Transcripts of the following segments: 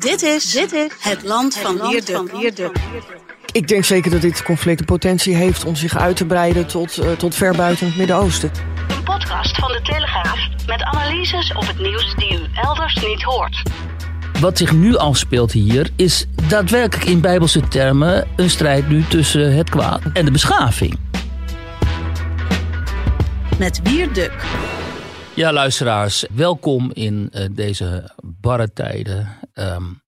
Dit is, dit is het land van Wierde. Ik denk zeker dat dit conflict de potentie heeft om zich uit te breiden tot, uh, tot ver buiten het Midden-Oosten. Een podcast van de Telegraaf met analyses op het nieuws die u elders niet hoort. Wat zich nu afspeelt hier is daadwerkelijk in bijbelse termen een strijd nu tussen het kwaad en de beschaving. Met Wierduk. Ja, luisteraars, welkom in uh, deze barre tijden. Um,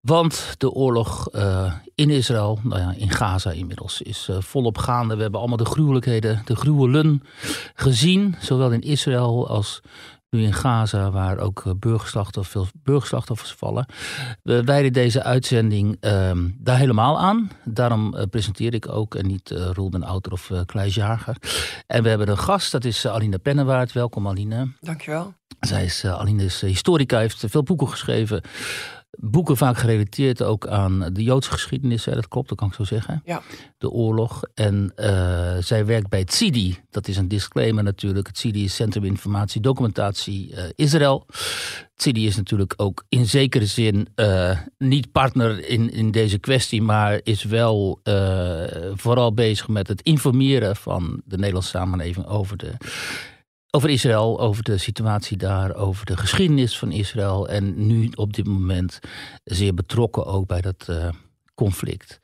want de oorlog uh, in Israël, nou ja, in Gaza inmiddels, is uh, volop gaande. We hebben allemaal de gruwelijkheden, de gruwelen gezien. Zowel in Israël als nu in Gaza, waar ook burgerslachtoffers, veel burgerslachtoffers vallen. We wijden deze uitzending um, daar helemaal aan. Daarom uh, presenteer ik ook en niet uh, Roel den Outer of uh. En we hebben een gast, dat is Aline Pennewaard. Welkom Aline. Dankjewel. Zij is, Aline is historica, heeft veel boeken geschreven boeken vaak gerelateerd ook aan de Joodse geschiedenis. Hè, dat klopt, dat kan ik zo zeggen. Ja. De oorlog. En uh, zij werkt bij het CIDI. Dat is een disclaimer natuurlijk. Het CIDI is Centrum Informatie Documentatie uh, Israël. Het CIDI is natuurlijk ook in zekere zin uh, niet partner in, in deze kwestie, maar is wel vooral bezig met het informeren van de Nederlandse samenleving over de over Israël, over de situatie daar, over de geschiedenis van Israël. En nu op dit moment zeer betrokken ook bij dat uh, conflict.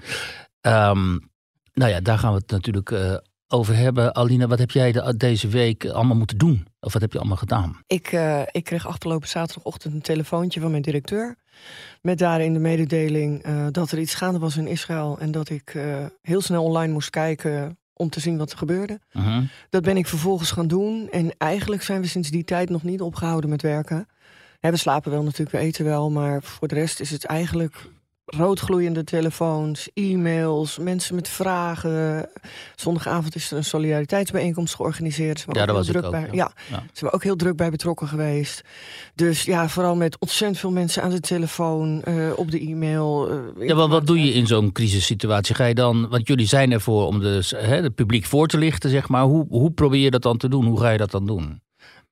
Um, nou ja, daar gaan we het natuurlijk uh, over hebben. Alina, wat heb jij de, deze week allemaal moeten doen? Of wat heb je allemaal gedaan? Ik, uh, ik kreeg afgelopen zaterdagochtend een telefoontje van mijn directeur. Met daarin de mededeling dat er iets gaande was in Israël. En dat ik heel snel online moest kijken om te zien wat er gebeurde. Uh -huh. Dat ben ik vervolgens gaan doen. En eigenlijk zijn we sinds die tijd nog niet opgehouden met werken. we slapen wel natuurlijk, we eten wel. Maar voor de rest is het eigenlijk roodgloeiende telefoons, e-mails, mensen met vragen. Zondagavond is er een solidariteitsbijeenkomst georganiseerd. Ja, daar was druk ik ook, bij. ja. Ja, Ja. ze ook heel druk bij betrokken geweest. Dus ja, vooral met ontzettend veel mensen aan de telefoon, eh, op de e-mail. eh, Ja, wat, wat doe je in zo'n crisissituatie? Ga je dan, want jullie zijn ervoor om de, hè, het publiek voor te lichten, zeg maar. Hoe, hoe probeer je dat dan te doen? Hoe ga je dat dan doen?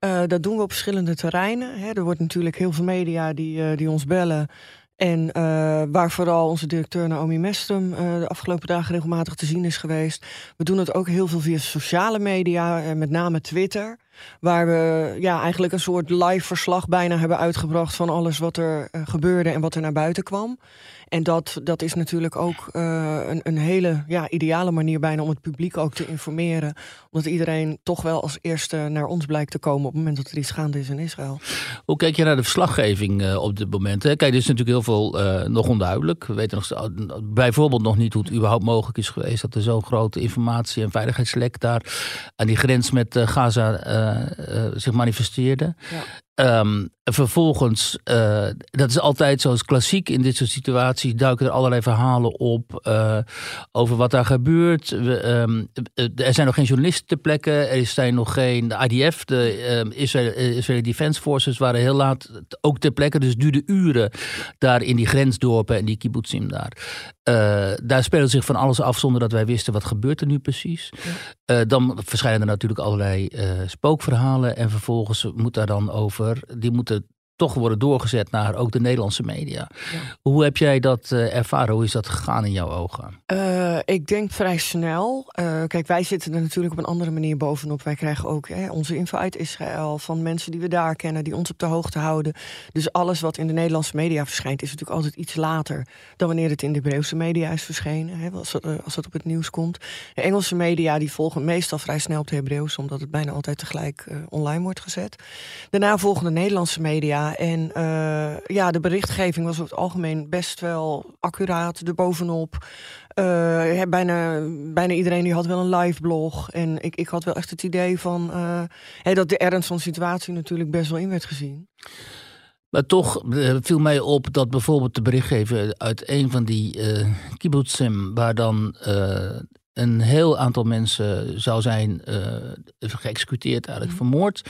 Uh, dat doen we op verschillende terreinen. Hè. Er wordt natuurlijk heel veel media die, uh, die ons bellen. En uh, waar vooral onze directeur Naomi Mestrum de afgelopen dagen regelmatig te zien is geweest. We doen het ook heel veel via sociale media, met name Twitter. Waar we ja, eigenlijk een soort live verslag bijna hebben uitgebracht van alles wat er gebeurde en wat er naar buiten kwam. En dat, dat is natuurlijk ook uh, een, een hele ja, ideale manier bijna om het publiek ook te informeren. Omdat iedereen toch wel als eerste naar ons blijkt te komen op het moment dat er iets gaande is in Israël. Hoe kijk je naar de verslaggeving uh, op dit moment? Hè? Kijk, er is natuurlijk heel veel uh, nog onduidelijk. We weten nog, bijvoorbeeld nog niet hoe het überhaupt mogelijk is geweest dat er zo'n grote informatie- en veiligheidslek daar aan die grens met Gaza zich manifesteerde. Um, vervolgens, uh, dat is altijd zoals klassiek in dit soort situaties, duiken er allerlei verhalen op uh, over wat daar gebeurt. We, um, er zijn nog geen journalisten ter plekke, er zijn nog geen de IDF, de um, Israël, Israël Defense Forces waren heel laat ook ter plekke, dus duurde uren daar in die grensdorpen en die kibbutzim daar. Uh, daar speelde zich van alles af zonder dat wij wisten wat gebeurt er nu precies. Ja. dan verschijnen er natuurlijk allerlei spookverhalen en vervolgens moet daar dan over die moeten toch worden doorgezet naar ook de Nederlandse media. Ja. Hoe heb jij dat uh, ervaren? Hoe is dat gegaan in jouw ogen? Uh, ik denk vrij snel. Uh, kijk, wij zitten er natuurlijk op een andere manier bovenop. Wij krijgen ook hè, onze info uit Israël van mensen die we daar kennen, die ons op de hoogte houden. Dus alles wat in de Nederlandse media verschijnt, is natuurlijk altijd iets later dan wanneer het in de Hebreeuwse media is verschenen. Hè, als, het, als op het nieuws komt. De Engelse media die volgen meestal vrij snel op de Hebreeuws, omdat het bijna altijd tegelijk online wordt gezet. Daarna volgen de Nederlandse media. En uh, ja, de berichtgeving was over het algemeen best wel accuraat erbovenop. Uh, bijna, bijna iedereen die had wel een live blog. En ik, ik had wel echt het idee van hey, dat de ernst van de situatie natuurlijk best wel in werd gezien. Maar toch eh, viel mij op dat bijvoorbeeld de berichtgever uit een van die uh, kibbutzim, waar dan een heel aantal mensen zou zijn uh, geëxecuteerd, eigenlijk Mhm. vermoord.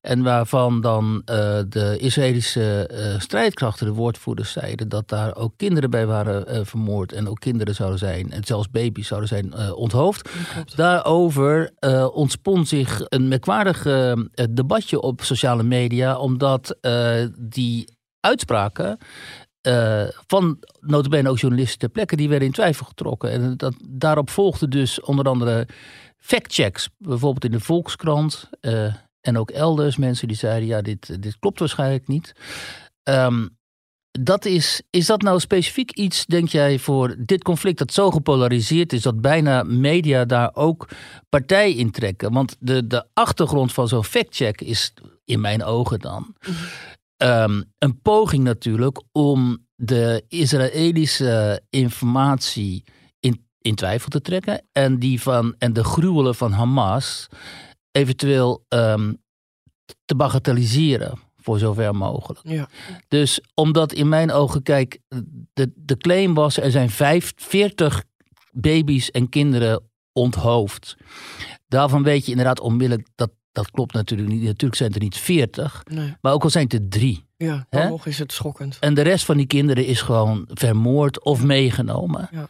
En waarvan dan uh, de Israëlische uh, strijdkrachten, de woordvoerders, zeiden dat daar ook kinderen bij waren vermoord. En ook kinderen zouden zijn, en zelfs baby's zouden zijn onthoofd. Daarover ontspon zich een merkwaardig debatje op sociale media, omdat die uitspraken uh, van notabene ook journalisten ter plekke, die werden in twijfel getrokken. En dat, daarop volgde dus onder andere factchecks, bijvoorbeeld in de Volkskrant uh, en ook elders. Mensen die zeiden, ja, dit, dit klopt waarschijnlijk niet. Um, dat is, is dat nou specifiek iets, denk jij, voor dit conflict dat zo gepolariseerd is, dat bijna media daar ook partij in trekken? Want de, de achtergrond van zo'n factcheck is, in mijn ogen dan, um, een poging natuurlijk om de Israëlische informatie in, in twijfel te trekken en, die van, en de gruwelen van Hamas eventueel um, te bagatelliseren voor zover mogelijk. Ja. Dus omdat in mijn ogen, kijk, de, de claim was er zijn vijf, 40 baby's en kinderen onthoofd. Daarvan weet je inderdaad onmiddellijk dat dat klopt natuurlijk niet. Natuurlijk zijn het er niet 40, Nee. maar ook al zijn het er drie. Ja, dan nog is het schokkend. En de rest van die kinderen is gewoon vermoord of meegenomen. Ja.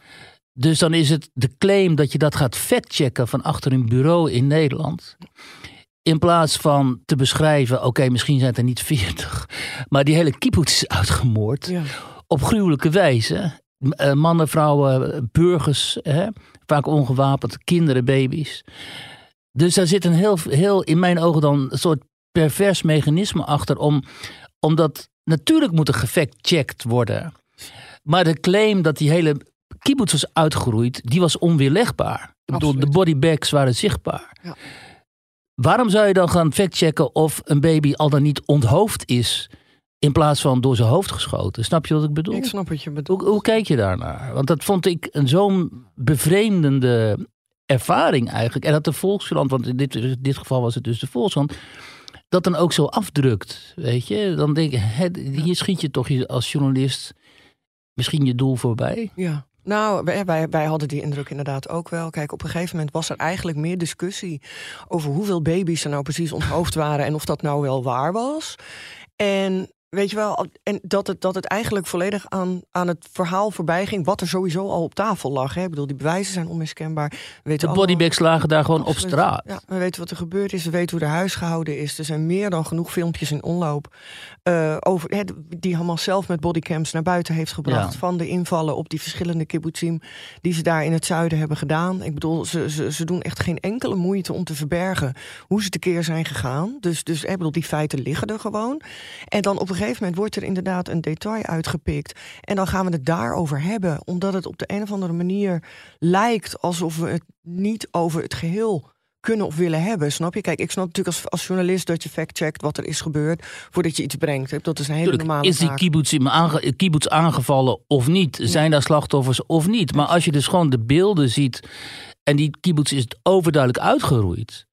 Dus dan is het de claim dat je dat gaat factchecken van achter een bureau in Nederland. In plaats van te beschrijven, oké, okay, misschien zijn het er niet 40, maar die hele kibbutz is uitgemoord. Ja. Op gruwelijke wijze. Uh, mannen, vrouwen, burgers, hè? vaak ongewapend, kinderen, baby's. Dus daar zit een heel, heel, in mijn ogen dan een soort pervers mechanisme achter. Om, omdat natuurlijk moet er gefactcheckt worden. Maar de claim dat die hele kibbutz was uitgeroeid, die was onweerlegbaar. Ik bedoel, de bodybags waren zichtbaar. Ja. Waarom zou je dan gaan factchecken of een baby al dan niet onthoofd is... in plaats van door zijn hoofd geschoten? Snap je wat ik bedoel? Ik snap wat je bedoelt. Hoe, hoe kijk je daarnaar? Want dat vond ik een zo'n bevreemdende ervaring eigenlijk. En dat de Volkskrant, want in dit, dit geval was het dus de Volkskrant... dat dan ook zo afdrukt, weet je? Dan denk ik, hier schiet je toch als journalist misschien je doel voorbij. Ja. Nou, wij, wij, wij, hadden die indruk inderdaad ook wel. Kijk, op een gegeven moment was er eigenlijk meer discussie over hoeveel baby's er nou precies onthoofd waren en of dat nou wel waar was. En weet je wel, en dat het, dat het eigenlijk volledig aan, aan het verhaal voorbij ging, wat er sowieso al op tafel lag. Hè? Ik bedoel, die bewijzen zijn onmiskenbaar. We weten de bodybags lagen daar gewoon op straat. Ja, we weten wat er gebeurd is, we weten hoe er huis gehouden is. Er zijn meer dan genoeg filmpjes in omloop uh, over, hè, die Hamas zelf met bodycams naar buiten heeft gebracht. Ja. Van de invallen op die verschillende kibbutzim die ze daar in het zuiden hebben gedaan. Ik bedoel, ze, ze, ze doen echt geen enkele moeite om te verbergen hoe ze tekeer zijn gegaan. Dus, dus ik bedoel, die feiten liggen er gewoon. En dan op een gegeven moment wordt er inderdaad een detail uitgepikt. En dan gaan we het daarover hebben. Omdat het op de een of andere manier lijkt alsof we het niet over het geheel kunnen of willen hebben. Snap je? Kijk, ik snap natuurlijk als, als journalist dat je factcheckt wat er is gebeurd voordat je iets brengt. Dat is een hele Tuurlijk, normale is die kibbutz, aange, kibbutz aangevallen of niet? Zijn daar slachtoffers of niet? Maar als je dus gewoon de beelden ziet en die kibbutz is overduidelijk uitgeroeid.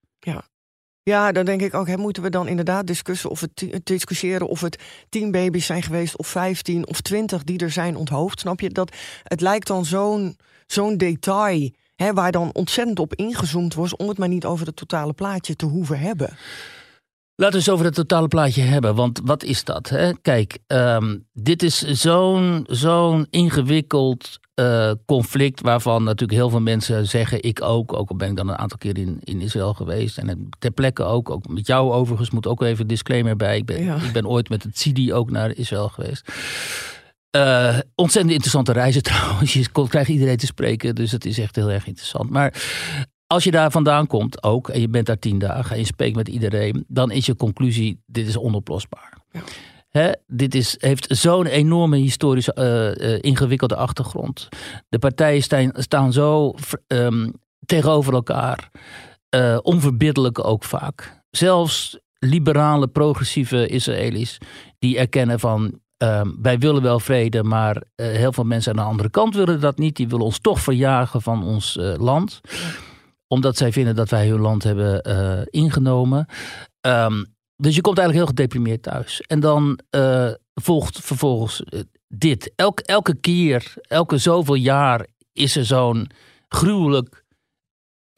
Ja. Dan denk ik ook, hè, moeten we dan inderdaad discussiëren of, het, discussiëren of het tien baby's zijn geweest, of vijftien of twintig die er zijn onthoofd. Snap je? Dat, het lijkt dan zo'n zo'n detail, hè, waar dan ontzettend op ingezoomd wordt, om het maar niet over het totale plaatje te hoeven hebben. Laten we eens over het totale plaatje hebben, want wat is dat? Hè? Kijk, um, dit is zo'n zo'n ingewikkeld uh, conflict waarvan natuurlijk heel veel mensen zeggen, ik ook, ook al ben ik dan een aantal keer in, in Israël geweest en ter plekke ook, ook met jou overigens moet ook even een disclaimer bij. Ik ben, Ja. ik ben ooit met het CIDI ook naar Israël geweest. Uh, ontzettend interessante reizen trouwens. Je krijgt iedereen te spreken, dus het is echt heel erg interessant. Maar als je daar vandaan komt ook, en je bent daar tien dagen en je spreekt met iedereen, dan is je conclusie, dit is onoplosbaar. Ja. Dit is, heeft zo'n enorme historische uh, uh, ingewikkelde achtergrond. De partijen staan, zo um, tegenover elkaar, uh, onverbiddelijk ook vaak. Zelfs liberale, progressieve Israëli's die erkennen van um, wij willen wel vrede, maar heel veel mensen aan de andere kant willen dat niet. Die willen ons toch verjagen van ons land. Omdat zij vinden dat wij hun land hebben ingenomen. Um, dus je komt eigenlijk heel gedeprimeerd thuis. En dan uh, volgt vervolgens uh, dit. Elk, elke keer, elke zoveel jaar is er zo'n gruwelijk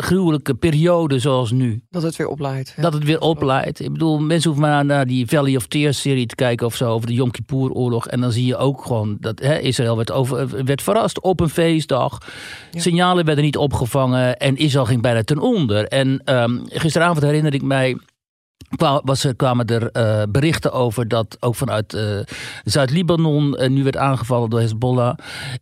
gruwelijke periode zoals nu. Dat het weer opleidt. Ja. Dat het weer opleidt. Ik bedoel, mensen hoeven maar naar die Valley of Tears serie te kijken of zo over de Yom Kippur oorlog. En dan zie je ook gewoon dat hè, Israël werd, over, werd verrast op een feestdag. Ja. Signalen werden niet opgevangen en Israël ging bijna ten onder. En um, gisteravond herinner ik mij was, kwamen er uh, berichten over dat ook vanuit uh, Zuid-Libanon uh, nu werd aangevallen door Hezbollah.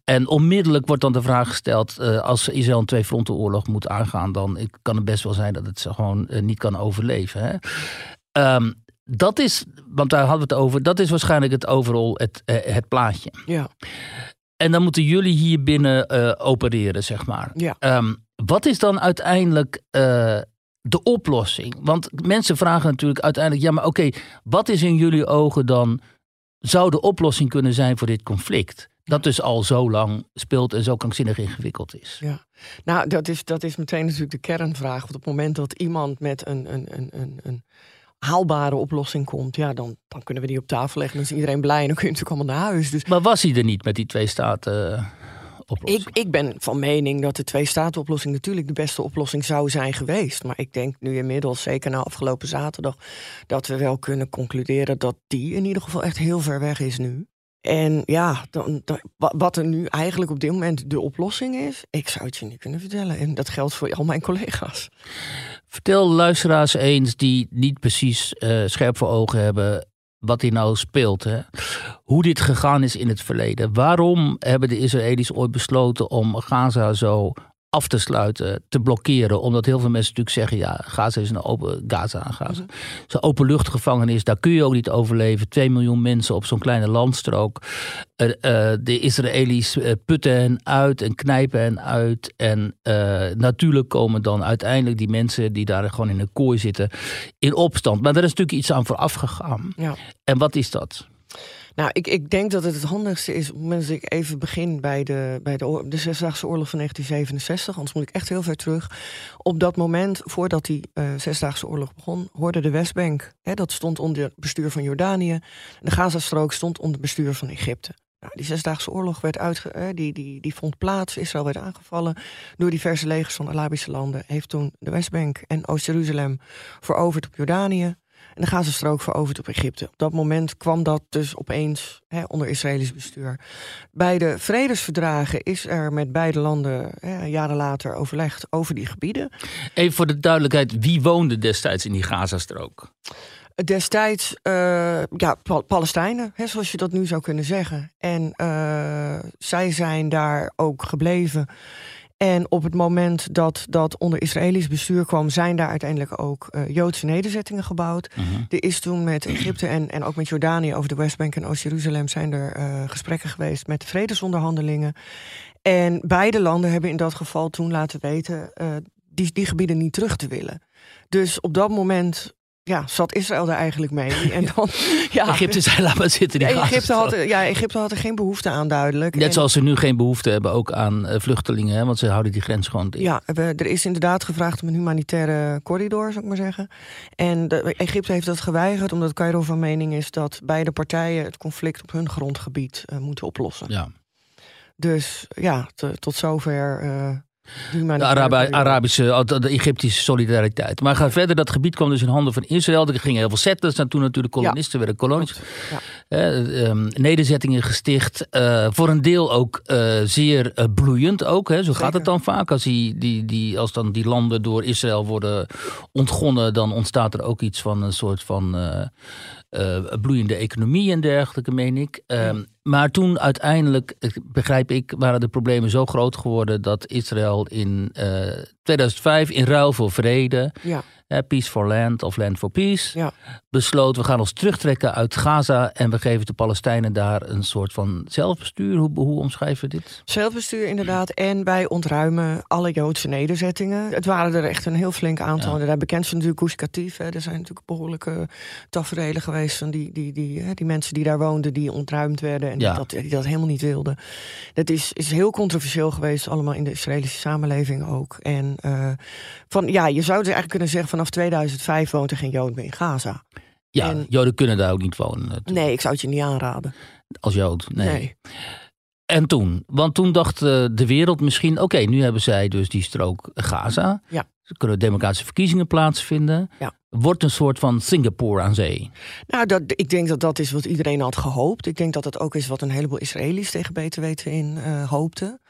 En onmiddellijk wordt dan de vraag gesteld: als Israël een twee-fronten-oorlog moet aangaan, dan kan het best wel zijn dat het gewoon niet kan overleven. Hè? Um, dat is, want daar hadden we het over, dat is waarschijnlijk het overal het, het plaatje. Ja. En dan moeten jullie hier binnen opereren, zeg maar. Ja. Um, wat is dan uiteindelijk de oplossing? Want mensen vragen natuurlijk uiteindelijk: ja, maar oké, wat is in jullie ogen dan zou de oplossing kunnen zijn voor dit conflict? Dat dus al zo lang speelt en zo krankzinnig ingewikkeld is. Ja, nou, dat is, dat is meteen natuurlijk de kernvraag. Want op het moment dat iemand met een, een, een, een, een haalbare oplossing komt, ja, dan, dan kunnen we die op tafel leggen. Dan is iedereen blij en dan kun je natuurlijk allemaal naar huis. Dus... Maar was hij er niet met die twee staten? Ik, ik ben van mening dat de twee-staten-oplossing natuurlijk de beste oplossing zou zijn geweest. Maar ik denk nu inmiddels, zeker na afgelopen zaterdag, dat we wel kunnen concluderen dat die in ieder geval echt heel ver weg is nu. En ja, dan, dan, wat er nu eigenlijk op dit moment de oplossing is, ik zou het je niet kunnen vertellen. En dat geldt voor al mijn collega's. Vertel luisteraars eens die niet precies uh, scherp voor ogen hebben wat hier nou speelt. Hè? Hoe dit gegaan is in het verleden. Waarom hebben de Israëli's ooit besloten om Gaza zo af te sluiten, te blokkeren. Omdat heel veel mensen natuurlijk zeggen, ja, Gaza is een open Gaza Gaza. Mm Zo'n openluchtgevangenis, daar kun je ook niet overleven. Twee miljoen mensen op zo'n kleine landstrook. Uh, uh, de Israëli's uh, putten hen uit en knijpen hen uit. En natuurlijk komen dan uiteindelijk die mensen die daar gewoon in een kooi zitten in opstand. Maar er is natuurlijk iets aan vooraf gegaan. Ja. En wat is dat? Nou, ik, ik denk dat het het handigste is op het ik even begin bij de, bij de, Zesdaagse Oorlog van 1967. Anders moet ik echt heel ver terug. Op dat moment, voordat die uh, Zesdaagse Oorlog begon, hoorde de Westbank. Hè, dat stond onder bestuur van Jordanië. De Gazastrook stond onder bestuur van Egypte. Nou, die Zesdaagse Oorlog werd uitge, die, die, die vond plaats. Israël werd aangevallen door diverse legers van Arabische landen. Heeft toen de Westbank en Oost-Jeruzalem veroverd op Jordanië. En de Gazastrook veroverd op Egypte. Op dat moment kwam dat dus opeens hè, onder Israëlisch bestuur. Bij de vredesverdragen is er met beide landen hè, jaren later overlegd over die gebieden. Even voor de duidelijkheid, wie woonde destijds in die Gazastrook? Destijds, uh, ja, Palestijnen, hè, zoals je dat nu zou kunnen zeggen. En uh, zij zijn daar ook gebleven. En op het moment dat dat onder Israëlisch bestuur kwam, zijn daar uiteindelijk ook uh, Joodse nederzettingen gebouwd. Mhm. Er is toen met Egypte en, en ook met Jordanië over de Westbank en Oost-Jeruzalem zijn er uh, gesprekken geweest met vredesonderhandelingen. En beide landen hebben in dat geval toen laten weten uh, die, die gebieden niet terug te willen. Dus op dat moment ja, zat Israël daar eigenlijk mee. En dan, ja, Egypte zei, laat maar zitten. Die Egypte had, ja, Egypte had er geen behoefte aan, duidelijk. Net en, zoals ze nu geen behoefte hebben ook aan uh, vluchtelingen, hè, want ze houden die grens gewoon dicht. Ja, we, er is inderdaad gevraagd om een humanitaire corridor, zou ik maar zeggen. En de, Egypte heeft dat geweigerd, omdat Cairo van mening is dat beide partijen het conflict op hun grondgebied uh, moeten oplossen. Ja. Dus ja, te, tot zover. Uh, de Arabi Arabische, de Egyptische solidariteit. Maar ga verder, dat gebied kwam dus in handen van Israël. Er gingen heel veel settlers naartoe natuurlijk, kolonisten ja. werden kolonies. Ja. Um, nederzettingen gesticht. Uh, voor een deel ook uh, zeer bloeiend ook. Hè. Zo Zeker. gaat het dan vaak. Als die, die, die, als dan die landen door Israël worden ontgonnen, dan ontstaat er ook iets van een soort van uh, bloeiende economie en dergelijke, meen ik. Uh, maar toen uiteindelijk, begrijp ik, waren de problemen zo groot geworden dat Israël in uh, 2005 in ruil voor vrede, ja. Peace for Land of Land for Peace, ja. besloot we gaan ons terugtrekken uit Gaza en we geven de Palestijnen daar een soort van zelfbestuur. Hoe, hoe omschrijven we dit? Zelfbestuur inderdaad. En wij ontruimen alle Joodse nederzettingen. Het waren er echt een heel flink aantal. Ja. Daar bekend van natuurlijk Gush Katif. Er zijn natuurlijk behoorlijke tafereelen geweest van die, die, die, die, die mensen die daar woonden, die ontruimd werden en ja. dat, die dat helemaal niet wilden. Dat is, is heel controversieel geweest, allemaal in de Israëlische samenleving ook. En uh, van ja, je zou dus eigenlijk kunnen zeggen, vanaf 2005 woont er geen Jood meer in Gaza. Ja, En- Joden kunnen daar ook niet wonen. natuurlijk. Nee, ik zou het je niet aanraden. Als Jood. Nee. Nee. En toen? Want toen dacht eh, de wereld misschien... Oké, nu hebben zij dus die strook Gaza. Ja. Er kunnen democratische verkiezingen plaatsvinden. Ja. Wordt een soort van Singapore aan zee. Nou, dat, ik denk dat dat is wat iedereen had gehoopt. Ik denk dat dat ook is wat een heleboel Israëli's tegen beter weten in eh, hoopten.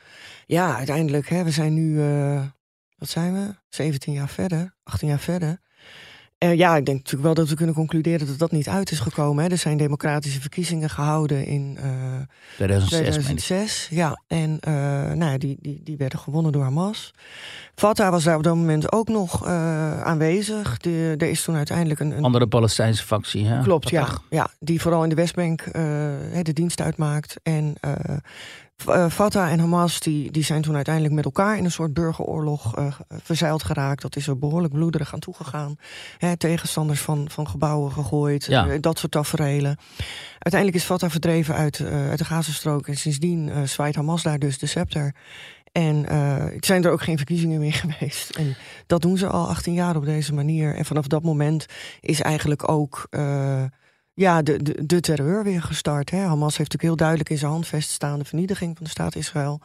Ja, uiteindelijk, hè, we zijn nu, eh, wat zijn we? 17 jaar verder, 18 jaar verder. Eh, ja, ik denk natuurlijk wel dat we kunnen concluderen dat dat niet uit is gekomen. Hè. Er zijn democratische verkiezingen gehouden in eh, 2006, meen ik. 2006. Ja, en eh, nou ja, die, die, die werden gewonnen door Hamas. Fatah was daar op dat moment ook nog eh, aanwezig. De, er is toen uiteindelijk een, een Andere Palestijnse factie. Hè? Klopt, ja. Fatah. ja. Die vooral in de Westbank eh, de dienst uitmaakt. En eh, Fatah en Hamas die, die zijn toen uiteindelijk met elkaar in een soort burgeroorlog eh, verzeild geraakt. Dat is er behoorlijk bloederig aan toegegaan. Hè, tegenstanders van, van gebouwen gegooid, Ja. eh, dat soort taferelen. Uiteindelijk is Fatah verdreven uit, uit de Gazastrook. En sindsdien zwaait Hamas daar dus de scepter. En het zijn er ook geen verkiezingen meer geweest. En dat doen ze al 18 jaar op deze manier. En vanaf dat moment is eigenlijk ook ja, de, de, de terreur weer gestart. Hè. Hamas heeft natuurlijk heel duidelijk in zijn handvest staan de vernietiging van de staat Israël.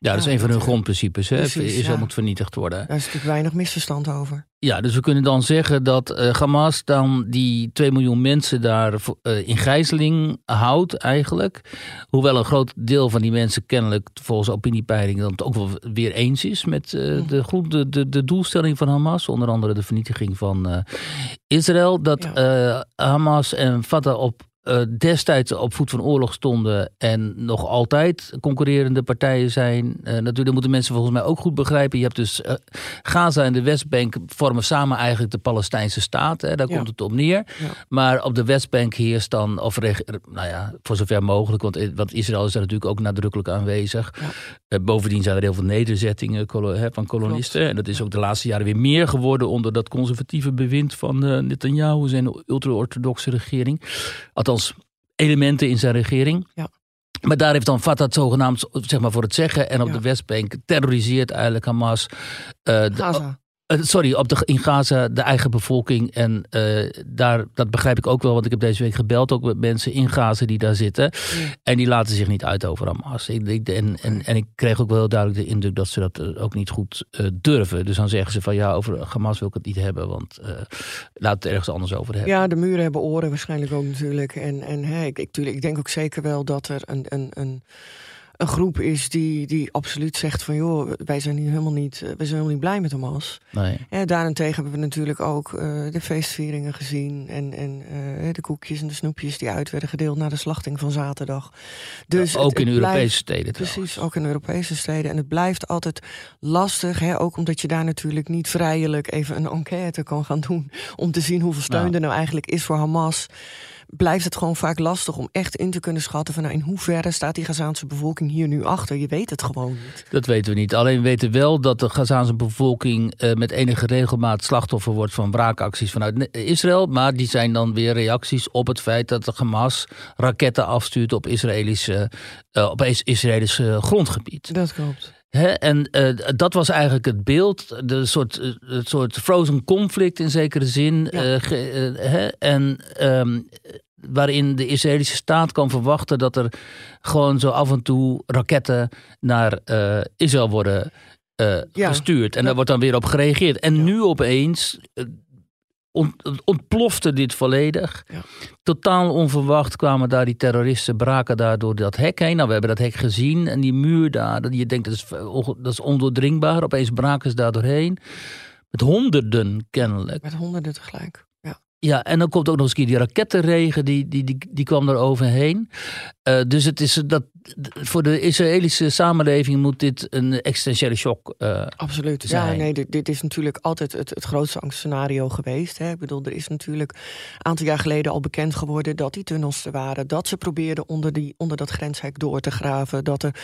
Ja, dat is een van hun eh, grondprincipes. Hè? precies, Israël moet vernietigd worden. Daar is natuurlijk weinig misverstand over. Ja, dus we kunnen dan zeggen dat eh, Hamas dan die 2 miljoen mensen daar eh, in gijzeling houdt eigenlijk. Hoewel een groot deel van die mensen kennelijk volgens opiniepeilingen dan het ook wel weer eens is met Mhm. de, goed, de, de, de doelstelling van Hamas. Onder andere de vernietiging van Israël. Dat Hamas en Fatah op eh, destijds op voet van oorlog stonden en nog altijd concurrerende partijen zijn. Eh, natuurlijk moeten mensen volgens mij ook goed begrijpen. Je hebt dus eh, Gaza en de Westbank vormen samen eigenlijk de Palestijnse staat. Hè, daar Ja. komt het op neer. Ja. Maar op de Westbank heerst dan, of nou ja, voor zover mogelijk, want, want Israël is daar natuurlijk ook nadrukkelijk aanwezig. Ja. Bovendien zijn er heel veel nederzettingen hè, van kolonisten. En dat is ook de laatste jaren weer meer geworden onder dat conservatieve bewind van eh, Netanyahu, zijn ultra-orthodoxe regering. Althans, elementen in zijn regering. Ja. Maar daar heeft dan Fatah zogenaamd zeg maar, voor het zeggen. En op Ja. de Westbank terroriseert eigenlijk Hamas. eh, de- Gaza. Eh, sorry, op de, in Gaza de eigen bevolking. En eh, daar, dat begrijp ik ook wel, want ik heb deze week gebeld ook met mensen in Gaza die daar zitten. En die laten zich niet uit over Hamas. Ik, ik- en, en, en ik kreeg ook wel heel duidelijk de indruk dat ze dat eh, ook niet goed durven. Dus dan zeggen ze van ja, over Hamas wil ik het niet hebben, want laat het ergens anders over hebben. Ja, de muren hebben oren waarschijnlijk ook natuurlijk. En, en hè, ik, ik, ik denk ook zeker wel dat er een, een, een, een groep is die, die absoluut zegt van... joh, wij zijn hier helemaal niet, eh, wij zijn helemaal niet blij met Hamas. Nee. Ja, daarentegen hebben we natuurlijk ook eh, de feestvieringen gezien... en, en eh, de koekjes en de snoepjes die uit werden gedeeld... na de slachting van zaterdag. Dus ook het- in het Europese blijft- steden trouwens. Precies, ook in Europese steden. En het blijft altijd lastig, hè? ook omdat je daar natuurlijk niet vrijelijk even een enquête kan gaan doen om te zien hoeveel steun Nou. er nou eigenlijk is voor Hamas. Blijft het gewoon vaak lastig om echt in te kunnen schatten van nou, in hoeverre staat die Gazaanse bevolking hier nu achter. Je weet het gewoon niet. Dat weten we niet. Alleen we weten wel dat de Gazaanse bevolking eh, met enige regelmaat slachtoffer wordt van wraakacties vanuit Israël. Maar die zijn dan weer reacties op het feit dat de Hamas raketten afstuurt op Israëlische, eh, op Is- Israëlisch eh, grondgebied. Dat klopt. En eh, dat was eigenlijk het beeld, de soort, eh, het soort frozen conflict in zekere zin. Ja. eh, ge- en ehm, waarin de Israëlische staat kan verwachten dat er gewoon zo af en toe raketten naar Israël worden Ja. gestuurd. En daar wordt dan weer op gereageerd. En Ja. nu opeens ont- ontplofte dit volledig. Ja. Totaal onverwacht kwamen daar die terroristen, braken daar door dat hek heen. Nou, we hebben dat hek gezien en die muur daar. dat Je denkt dat is, dat is ondoordringbaar. Opeens braken ze daar doorheen. Met honderden kennelijk. Met honderden tegelijk. Ja. Ja, en dan komt ook nog eens die rakettenregen, die, die, die, die kwam er overheen. Eh, dus het is dat, voor de Israëlische samenleving moet dit een existentiële shock uh, Absoluut. Ja, zijn. nee, dit, dit is natuurlijk altijd het, het grootste angstscenario geweest. Hè. Ik bedoel, er is natuurlijk een aantal jaar geleden al bekend geworden dat die tunnels er waren. Dat ze probeerden onder, die, onder dat grenshek door te graven. Dat er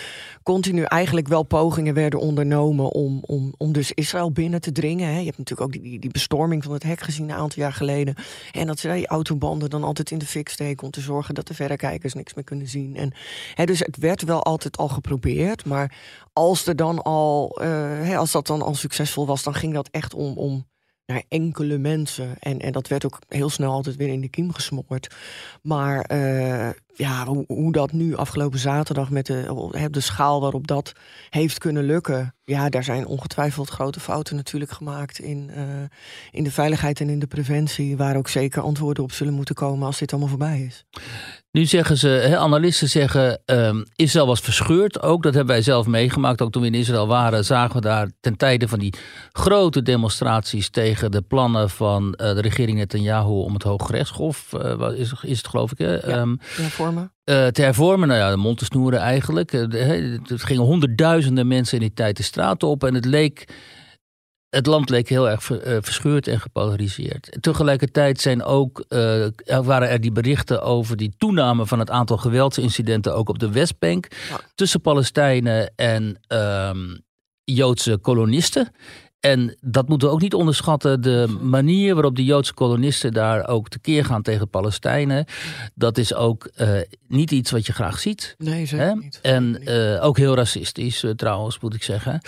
continu eigenlijk wel pogingen werden ondernomen om, om, om dus Israël binnen te dringen. Hè. Je hebt natuurlijk ook die, die, die bestorming van het hek gezien een aantal jaar geleden. En dat ze die autobanden dan altijd in de fik steken om te zorgen dat de verrekijkers niks meer kunnen zien. En, hè, dus het werd wel altijd al geprobeerd. Maar als er dan al, hè, als dat dan al succesvol was, dan ging dat echt om, om naar enkele mensen. En, en dat werd ook heel snel altijd weer in de kiem gesmoord. Maar uh, ja, hoe, hoe, dat nu afgelopen zaterdag met de, de schaal waarop dat heeft kunnen lukken. Ja, daar zijn ongetwijfeld grote fouten natuurlijk gemaakt in, uh, in de veiligheid en in de preventie. Waar ook zeker antwoorden op zullen moeten komen als dit allemaal voorbij is. Nu zeggen ze, analisten zeggen, um, Israël was verscheurd ook. Dat hebben wij zelf meegemaakt. Ook toen we in Israël waren, zagen we daar ten tijde van die grote demonstraties tegen de plannen van uh, de regering Netanyahu om het Hooggerechtshof, uh, is, is het geloof ik, hè? Ja, um, hervormen. Uh, te hervormen, nou ja, de mond te snoeren eigenlijk. het gingen honderdduizenden mensen in die tijd de straat op en het leek het land leek heel erg verscheurd en gepolariseerd. Tegelijkertijd zijn ook, uh, waren er die berichten over die toename van het aantal geweldsincidenten ook op de Westbank. Tussen Palestijnen en um, Joodse kolonisten. En dat moeten we ook niet onderschatten. De manier waarop de Joodse kolonisten daar ook tekeer gaan tegen Palestijnen. Dat is ook uh, niet iets wat je graag ziet. Nee, zeker hè? niet. En uh, ook heel racistisch uh, trouwens, moet ik zeggen.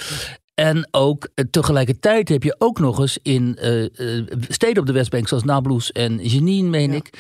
En ook uh, tegelijkertijd heb je ook nog eens in uh, uh, steden op de Westbank, zoals Nablus en Jenin, meen ja. ik,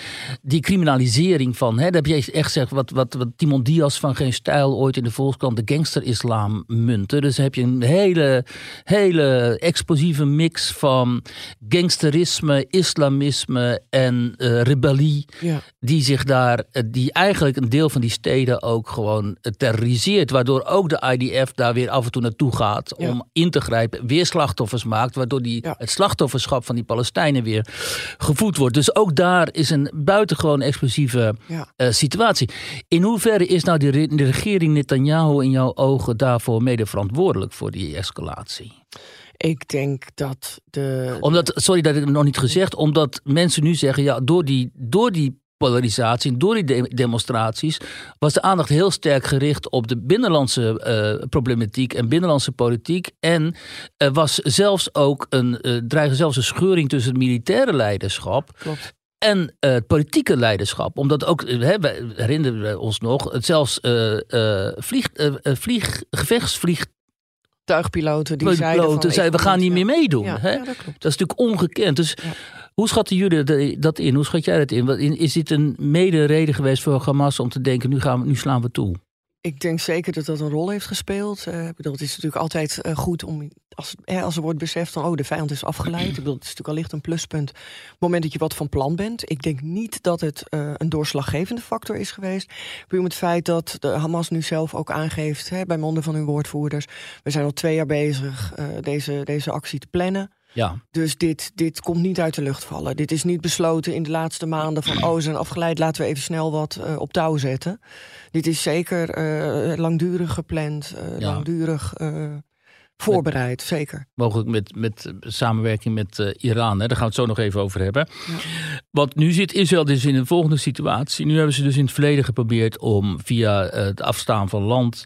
die criminalisering van. Hè, daar heb je echt gezegd wat, wat, wat Timon Diaz van Geen Stijl ooit in de Volkskrant de gangster-islam munte. Dus heb je een hele, hele explosieve mix van gangsterisme, islamisme en rebellie, ja. die zich daar, die eigenlijk een deel van die steden ook gewoon terroriseert. Waardoor ook de IDF daar weer af en toe naartoe gaat. Ja. om in te grijpen, weer slachtoffers maakt, waardoor die, ja. het slachtofferschap van die Palestijnen weer gevoed wordt. Dus ook daar is een buitengewoon explosieve ja. uh, situatie. In hoeverre is nou de, de regering Netanyahu in jouw ogen daarvoor mede verantwoordelijk voor die escalatie? Ik denk dat de. Omdat, sorry dat ik het nog niet gezegd, omdat mensen nu zeggen, ja, door die, door die polarisatie. Door die de demonstraties was de aandacht heel sterk gericht op de binnenlandse uh, problematiek en binnenlandse politiek. En er was zelfs ook een, uh, dreigde zelfs een scheuring tussen het militaire leiderschap. Klopt. En het politieke leiderschap. Omdat ook, hè, we herinneren we ons nog, het zelfs vlieg, vlieg, gevechtsvlieg tuigpiloten die zeiden, van, zeiden we gaan niet meer meedoen. Ja, hè? Ja, dat, dat, is natuurlijk ongekend. Dus ja. Hoe schatten jullie dat in? Hoe schat jij dat in? Is dit een mede reden geweest voor Hamas om te denken, nu, gaan we, nu slaan we toe? Ik denk zeker dat dat een rol heeft gespeeld. Uh, bedoel, het is natuurlijk altijd uh, goed om, als, hè, als er wordt beseft van, oh, de vijand is afgeleid. Ik het is natuurlijk allicht een pluspunt. Op het moment dat je wat van plan bent. Ik denk niet dat het een doorslaggevende factor is geweest. Om het feit dat Hamas nu zelf ook aangeeft, hè, bij monden van hun woordvoerders. We zijn al twee jaar bezig deze, deze actie te plannen. Ja. Dus dit, dit komt niet uit de lucht vallen. Dit is niet besloten in de laatste maanden van... oh, ze zijn afgeleid, laten we even snel wat uh, op touw zetten. Dit is zeker uh, langdurig gepland, uh, ja. langdurig voorbereid, met, zeker. Mogelijk met, met samenwerking met Iran, hè? daar gaan we het zo nog even over hebben. Ja. Want nu zit Israël dus in een volgende situatie. Nu hebben ze dus in het verleden geprobeerd om via het afstaan van land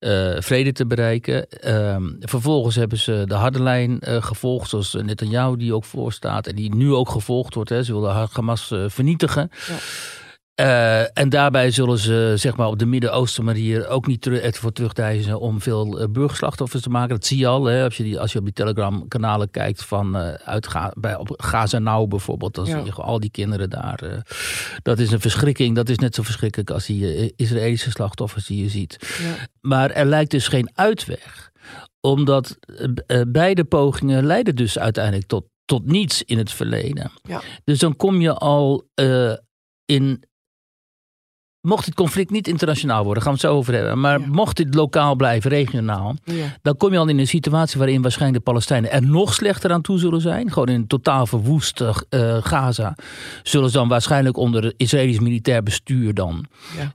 uh, vrede te bereiken. Uh, vervolgens hebben ze de harde lijn gevolgd, zoals Netanyahu die ook voorstaat. En die nu ook gevolgd wordt. Hè. Ze willen Hamas vernietigen. Ja. Uh, en daarbij zullen ze zeg maar, op de Midden-Oosten manier ook niet terug, ervoor terugdijzen om veel uh, burgerslachtoffers te maken. Dat zie je al hè, als, je die, als je op die Telegram-kanalen kijkt van uh, uit Ga, bij, op Gaza Nou bijvoorbeeld. Dan ja. zie je al die kinderen daar. dat is een verschrikking. Dat is net zo verschrikkelijk als die Israëlische slachtoffers die je ziet. Ja. Maar er lijkt dus geen uitweg. Omdat beide pogingen leiden dus uiteindelijk tot, tot niets in het verleden. Ja. Dus dan kom je al in mocht dit conflict niet internationaal worden, gaan we het zo over hebben. Maar ja. mocht dit lokaal blijven, regionaal, ja. dan kom je al in een situatie waarin waarschijnlijk de Palestijnen er nog slechter aan toe zullen zijn. Gewoon in een totaal verwoest uh, Gaza. Zullen ze dan waarschijnlijk onder Israëlisch militair bestuur dan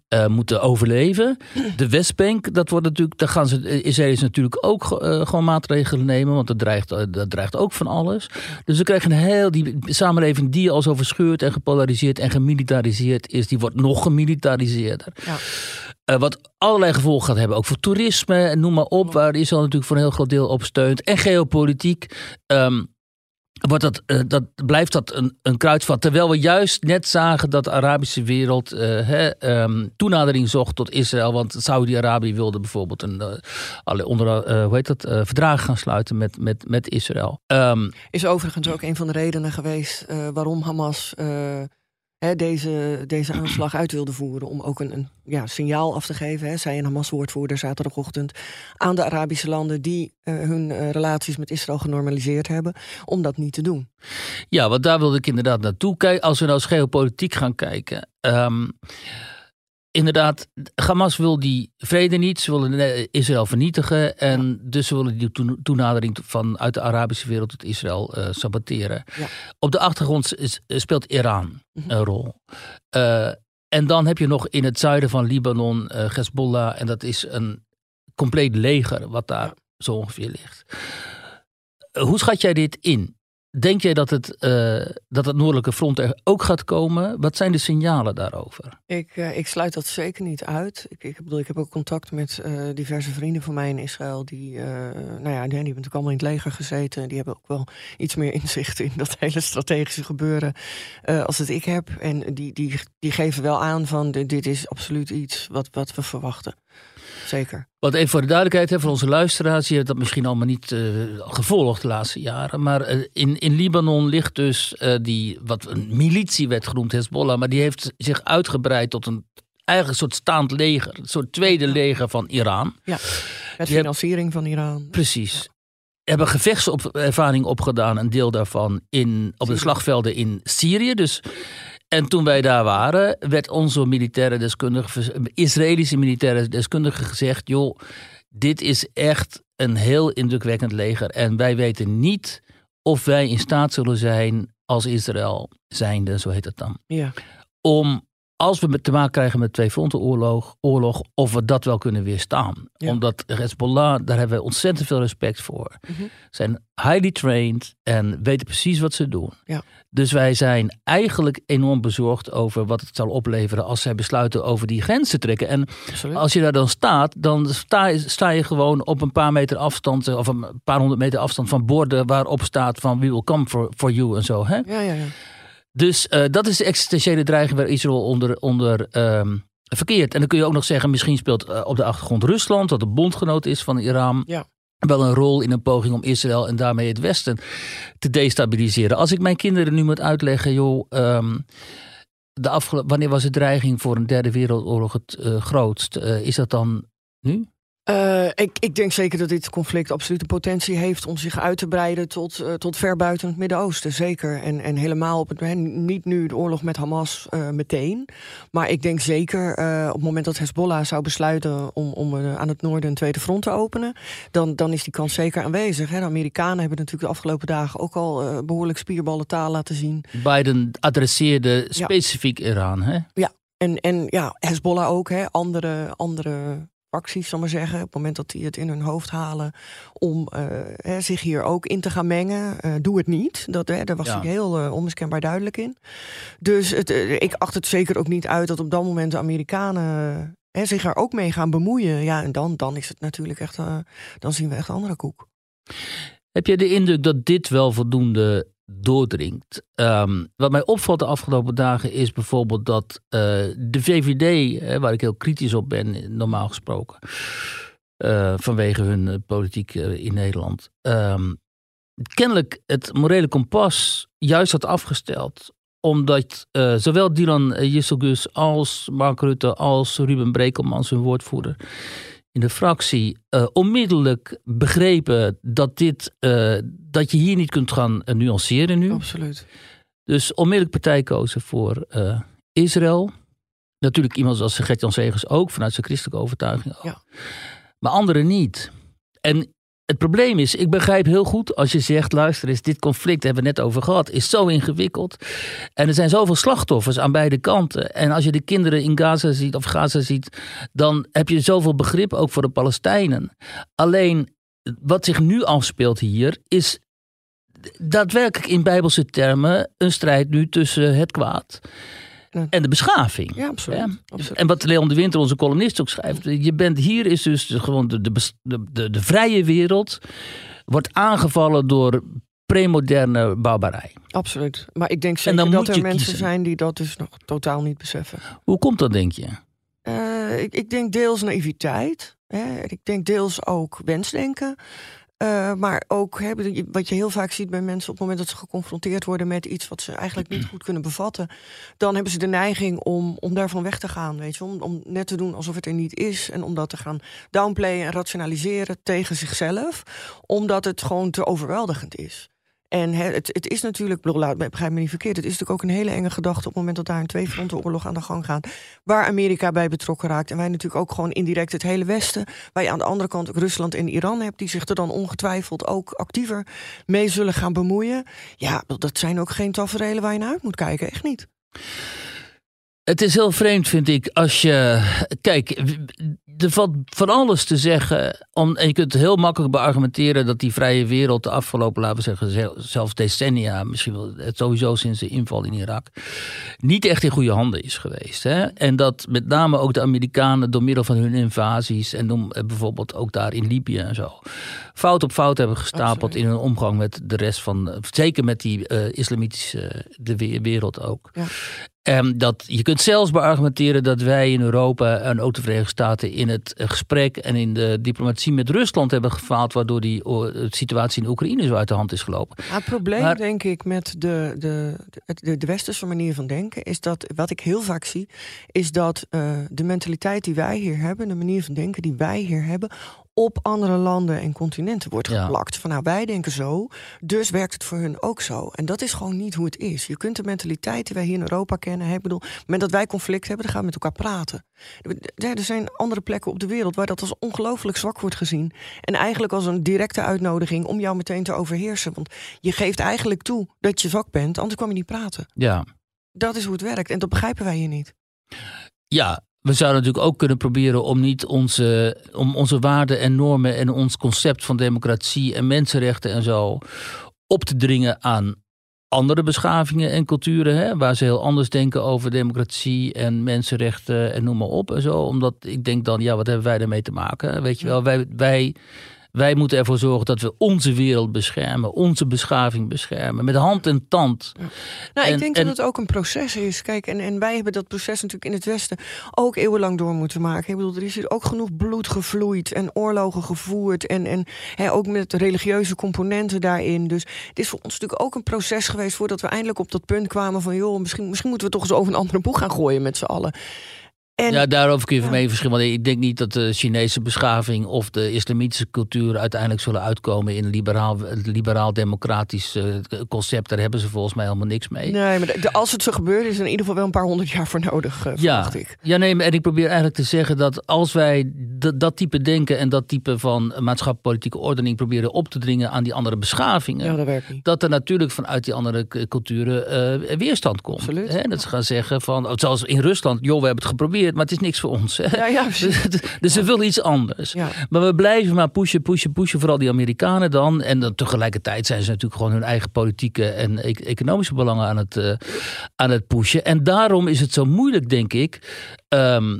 ja. uh, moeten overleven. De Westbank, dat wordt natuurlijk, daar gaan ze Israëli's natuurlijk ook uh, gewoon maatregelen nemen, want dat dreigt, dat dreigt ook van alles. Dus we krijgen een heel, die samenleving die al zo verscheurd en gepolariseerd en gemilitariseerd is, die wordt nog gemilitariseerd. Ja. Uh, wat allerlei gevolgen gaat hebben, ook voor toerisme en noem maar op, waar Israël natuurlijk voor een heel groot deel op steunt. En geopolitiek. Um, wordt dat, eh, dat, blijft dat een, een kruidvat. Terwijl we juist net zagen dat de Arabische wereld eh, hè, ehm, toenadering zocht tot Israël. Want Saudi-Arabië wilde bijvoorbeeld een, eh, alle onder, eh, hoe heet dat, eh, verdrag gaan sluiten met, met, met Israël. Ehm, Is overigens ook een van de redenen geweest eh, waarom Hamas eh, hè, deze, deze aanslag uit wilde voeren. Om ook een, een ja, signaal af te geven, hè, zei een Hamas-woordvoerder zaterdagochtend, aan de Arabische landen die eh, hun eh, relaties met Israël genormaliseerd hebben, om dat niet te doen. Ja, want daar wilde ik inderdaad naartoe kijken. Als we nou eens geopolitiek gaan kijken. ehm, inderdaad, Hamas wil die vrede niet. Ze willen eh, Israël vernietigen. En dus ze willen die toen- toenadering vanuit de Arabische wereld tot Israël eh, saboteren. Ja. Op de achtergrond is- speelt Iran Mhm. een rol. Eh, en dan heb je nog in het zuiden van Libanon eh Hezbollah. En dat is een compleet leger wat daar Ja. zo ongeveer ligt. Eh, Hoe schat jij dit in? Denk jij dat het, eh, dat het noordelijke front er ook gaat komen? Wat zijn de signalen daarover? Ik, eh, ik sluit dat zeker niet uit. Ik, ik, bedoel, ik heb ook contact met eh, diverse vrienden van mij in Israël. Die, nou ja, die, hebben natuurlijk allemaal in het leger gezeten. Die hebben ook wel iets meer inzicht in dat hele strategische gebeuren als het ik heb. En die, die, die geven wel aan van dit, dit is absoluut iets wat, wat we verwachten. Zeker. Want even voor de duidelijkheid hè, voor onze luisteraars, je hebt dat misschien allemaal niet eh, gevolgd de laatste jaren. Maar eh, in, in Libanon ligt dus eh, die, wat een militie werd genoemd, Hezbollah. Maar die heeft zich uitgebreid tot een eigen soort staand leger. Een soort tweede leger van Iran. Met Je hebt- financiering van Iran. Precies. Hebben gevechtservaring opgedaan, een deel daarvan, in, op de slagvelden in Syrië. Dus, en toen wij daar waren, werd onze militaire deskundige, Israëlische militaire deskundige gezegd: joh, dit is echt een heel indrukwekkend leger. En wij weten niet of wij in staat zullen zijn als Israël zijnde, zo heet het dan. Ja. Om als we te maken krijgen met twee fronten oorlog, oorlog, of we dat wel kunnen weerstaan. Ja. Omdat Hezbollah, daar hebben we ontzettend veel respect voor. Mhm. Zijn highly trained en weten precies wat ze doen. Ja. Dus wij zijn eigenlijk enorm bezorgd over wat het zal opleveren als zij besluiten over die grens te trekken. En Absoluut. als je daar dan staat, dan sta je, sta je gewoon op een paar meter afstand, eh, of een paar honderd meter afstand van borden waarop staat van we will come for, for you en zo. Hè? Ja, ja, ja. Dus eh, dat is de existentiële dreiging waar Israël onder, onder ehm, verkeert. En dan kun je ook nog zeggen, misschien speelt eh, op de achtergrond Rusland, dat de bondgenoot is van Iran. Ja. Wel een rol in een poging om Israël en daarmee het Westen te destabiliseren. Als ik mijn kinderen nu moet uitleggen, joh, ehm, de wanneer was de dreiging voor een derde wereldoorlog het eh, grootst? Is dat dan nu? Eh, ik, ik denk zeker dat dit conflict absoluut de potentie heeft om zich uit te breiden tot, eh, tot ver buiten het Midden-Oosten. Zeker. En, en helemaal op het niet nu de oorlog met Hamas eh, meteen. Maar ik denk zeker op het moment dat Hezbollah zou besluiten om, om aan het noorden een tweede front te openen, dan, dan is die kans zeker aanwezig. Hè. De Amerikanen hebben natuurlijk de afgelopen dagen ook al eh, behoorlijk spierballen taal laten zien. Biden adresseerde specifiek Iran, hè? En, en ja, Hezbollah ook, hè, andere, andere acties, zal ik maar zeggen. Op het moment dat die het in hun hoofd halen om eh, hè, zich hier ook in te gaan mengen, eh, doe het niet. Dat, hè, daar was Ja. hij heel eh, onmiskenbaar duidelijk in. Dus het, ik acht het zeker ook niet uit dat op dat moment de Amerikanen hè, zich er ook mee gaan bemoeien. Ja, en dan, dan is het natuurlijk echt, eh, dan zien we echt een andere koek. Heb je de indruk dat dit wel voldoende doordringt? Ehm, wat mij opvalt de afgelopen dagen is bijvoorbeeld dat eh, de VVD, waar ik heel kritisch op ben, normaal gesproken, eh, vanwege hun eh, politiek in Nederland, ehm, kennelijk het morele kompas juist had afgesteld omdat zowel Dylan Jisselgus als Mark Rutte als Ruben Brekelman, zijn woordvoerder, in de fractie eh, onmiddellijk begrepen dat, dit, eh, dat je hier niet kunt gaan eh, nuanceren nu. Absoluut. Dus onmiddellijk partij kozen voor Israël. Natuurlijk iemand zoals Gert-Jan Segers ook, vanuit zijn christelijke overtuiging. ook. Ja. Maar anderen niet. En het probleem is, ik begrijp heel goed als je zegt, luister eens, dit conflict hebben we net over gehad, is zo ingewikkeld. En er zijn zoveel slachtoffers aan beide kanten. En als je de kinderen in Gaza ziet of Gaza ziet, dan heb je zoveel begrip ook voor de Palestijnen. Alleen wat zich nu afspeelt hier is daadwerkelijk in bijbelse termen een strijd nu tussen het kwaad. En de beschaving. Ja, absoluut. Ja. absoluut. En wat Leon de Winter, onze columnist, ook schrijft. Je bent hier is dus gewoon de, de, de, vrije wereld. Wordt aangevallen door premoderne barbarij. Absoluut. Maar ik denk En zeker dat er mensen kiezen. zijn die dat dus nog totaal niet beseffen. Hoe komt dat, denk je? Eh, ik, ik denk deels naïviteit. Hè. Ik denk deels ook wensdenken. Eh, maar ook hè, wat je heel vaak ziet bij mensen op het moment dat ze geconfronteerd worden met iets wat ze eigenlijk niet goed kunnen bevatten, dan hebben ze de neiging om, om daarvan weg te gaan. Weet je, om, om net te doen alsof het er niet is en om dat te gaan downplayen en rationaliseren tegen zichzelf, omdat het gewoon te overweldigend is. En het, het is natuurlijk, begrijp me niet verkeerd, het is natuurlijk ook een hele enge gedachte op het moment dat daar een tweefrontenoorlog aan de gang gaat, waar Amerika bij betrokken raakt. En wij natuurlijk ook gewoon indirect het hele Westen, waar je aan de andere kant ook Rusland en Iran hebt, die zich er dan ongetwijfeld ook actiever mee zullen gaan bemoeien. Ja, dat zijn ook geen tafereelen waar je naar uit moet kijken, echt niet. Het is heel vreemd, vind ik, als je. Kijk, er valt van alles te zeggen. Om, en je kunt heel makkelijk beargumenteren dat die vrije wereld de afgelopen, laten we zeggen, zel- zelfs decennia, misschien wel het sowieso sinds de inval in Irak, niet echt in goede handen is geweest. Hè? En dat met name ook de Amerikanen door middel van hun invasies en noem, eh, bijvoorbeeld ook daar in Libië en zo, fout op fout hebben gestapeld in hun omgang met de rest van, eh, zeker met die eh, islamitische de we- wereld ook. Ja. Ehm, dat, je kunt zelfs beargumenteren dat wij in Europa en ook de Verenigde Staten in het eh, gesprek en in de diplomatie met Rusland hebben gefaald, waardoor die de situatie in Oekraïne zo uit de hand is gelopen. Ja, het probleem, Maar- denk ik, met de, de, de, de, de westerse manier van denken, is dat, wat ik heel vaak zie, is dat eh, de mentaliteit die wij hier hebben, de manier van denken die wij hier hebben, op andere landen en continenten wordt Ja. geplakt. Van nou, wij denken zo, dus werkt het voor hun ook zo. En dat is gewoon niet hoe het is. Je kunt de mentaliteit die wij hier in Europa kennen, ik bedoel, op het moment dat wij conflict hebben, dan gaan we met elkaar praten. Ja, Er zijn andere plekken op de wereld waar dat als ongelooflijk zwak wordt gezien. En eigenlijk als een directe uitnodiging om jou meteen te overheersen. Want je geeft eigenlijk toe dat je zwak bent, anders kwam je niet praten. Ja. Dat is hoe het werkt. En dat begrijpen wij hier niet. Ja, we zouden natuurlijk ook kunnen proberen om niet onze, om onze waarden en normen en ons concept van democratie en mensenrechten en zo op te dringen aan andere beschavingen en culturen, hè, waar ze heel anders denken over democratie en mensenrechten en noem maar op en zo. Omdat ik denk dan, ja, wat hebben wij daarmee te maken? Weet je wel, wij, wij, wij moeten ervoor zorgen dat we onze wereld beschermen, onze beschaving beschermen, met hand en tand. Nou, En- ik denk en- dat het ook een proces is. Kijk, en, en wij hebben dat proces natuurlijk in het Westen ook eeuwenlang door moeten maken. Ik bedoel, er is hier ook genoeg bloed gevloeid en oorlogen gevoerd. En, en ook met religieuze componenten daarin. Dus het is voor ons natuurlijk ook een proces geweest voordat we eindelijk op dat punt kwamen van joh, misschien, misschien moeten we toch eens over een andere boeg gaan gooien met z'n allen. En Ja, daarover kun je van mee verschillen. Want ik denk niet dat de Chinese beschaving of de islamitische cultuur uiteindelijk zullen uitkomen in een liberaal, een liberaal-democratisch eh, concept. Daar hebben ze volgens mij helemaal niks mee. Nee, maar de- als het zo gebeurt, is er in ieder geval wel een paar honderd jaar voor nodig, eh, Ja, verwacht ik. ja, nee, maar en ik probeer eigenlijk te zeggen dat als wij dat, type denken en dat type van maatschappelijk-politieke ordening proberen op te dringen aan die andere beschavingen, Ja, dat werkt niet. dat er natuurlijk vanuit die andere culturen eh, weerstand komt. Absoluut. Hè? Dat ze gaan zeggen van, zoals in Rusland, joh, we hebben het geprobeerd, maar het is niks voor ons. Hè? Ja, ja, precies. dus ze willen iets anders. Ja. Maar we blijven maar pushen, pushen, pushen. Vooral die Amerikanen dan. En dan tegelijkertijd zijn ze natuurlijk gewoon hun eigen politieke en e- economische belangen aan het, eh, aan het pushen. En daarom is het zo moeilijk, denk ik, ehm,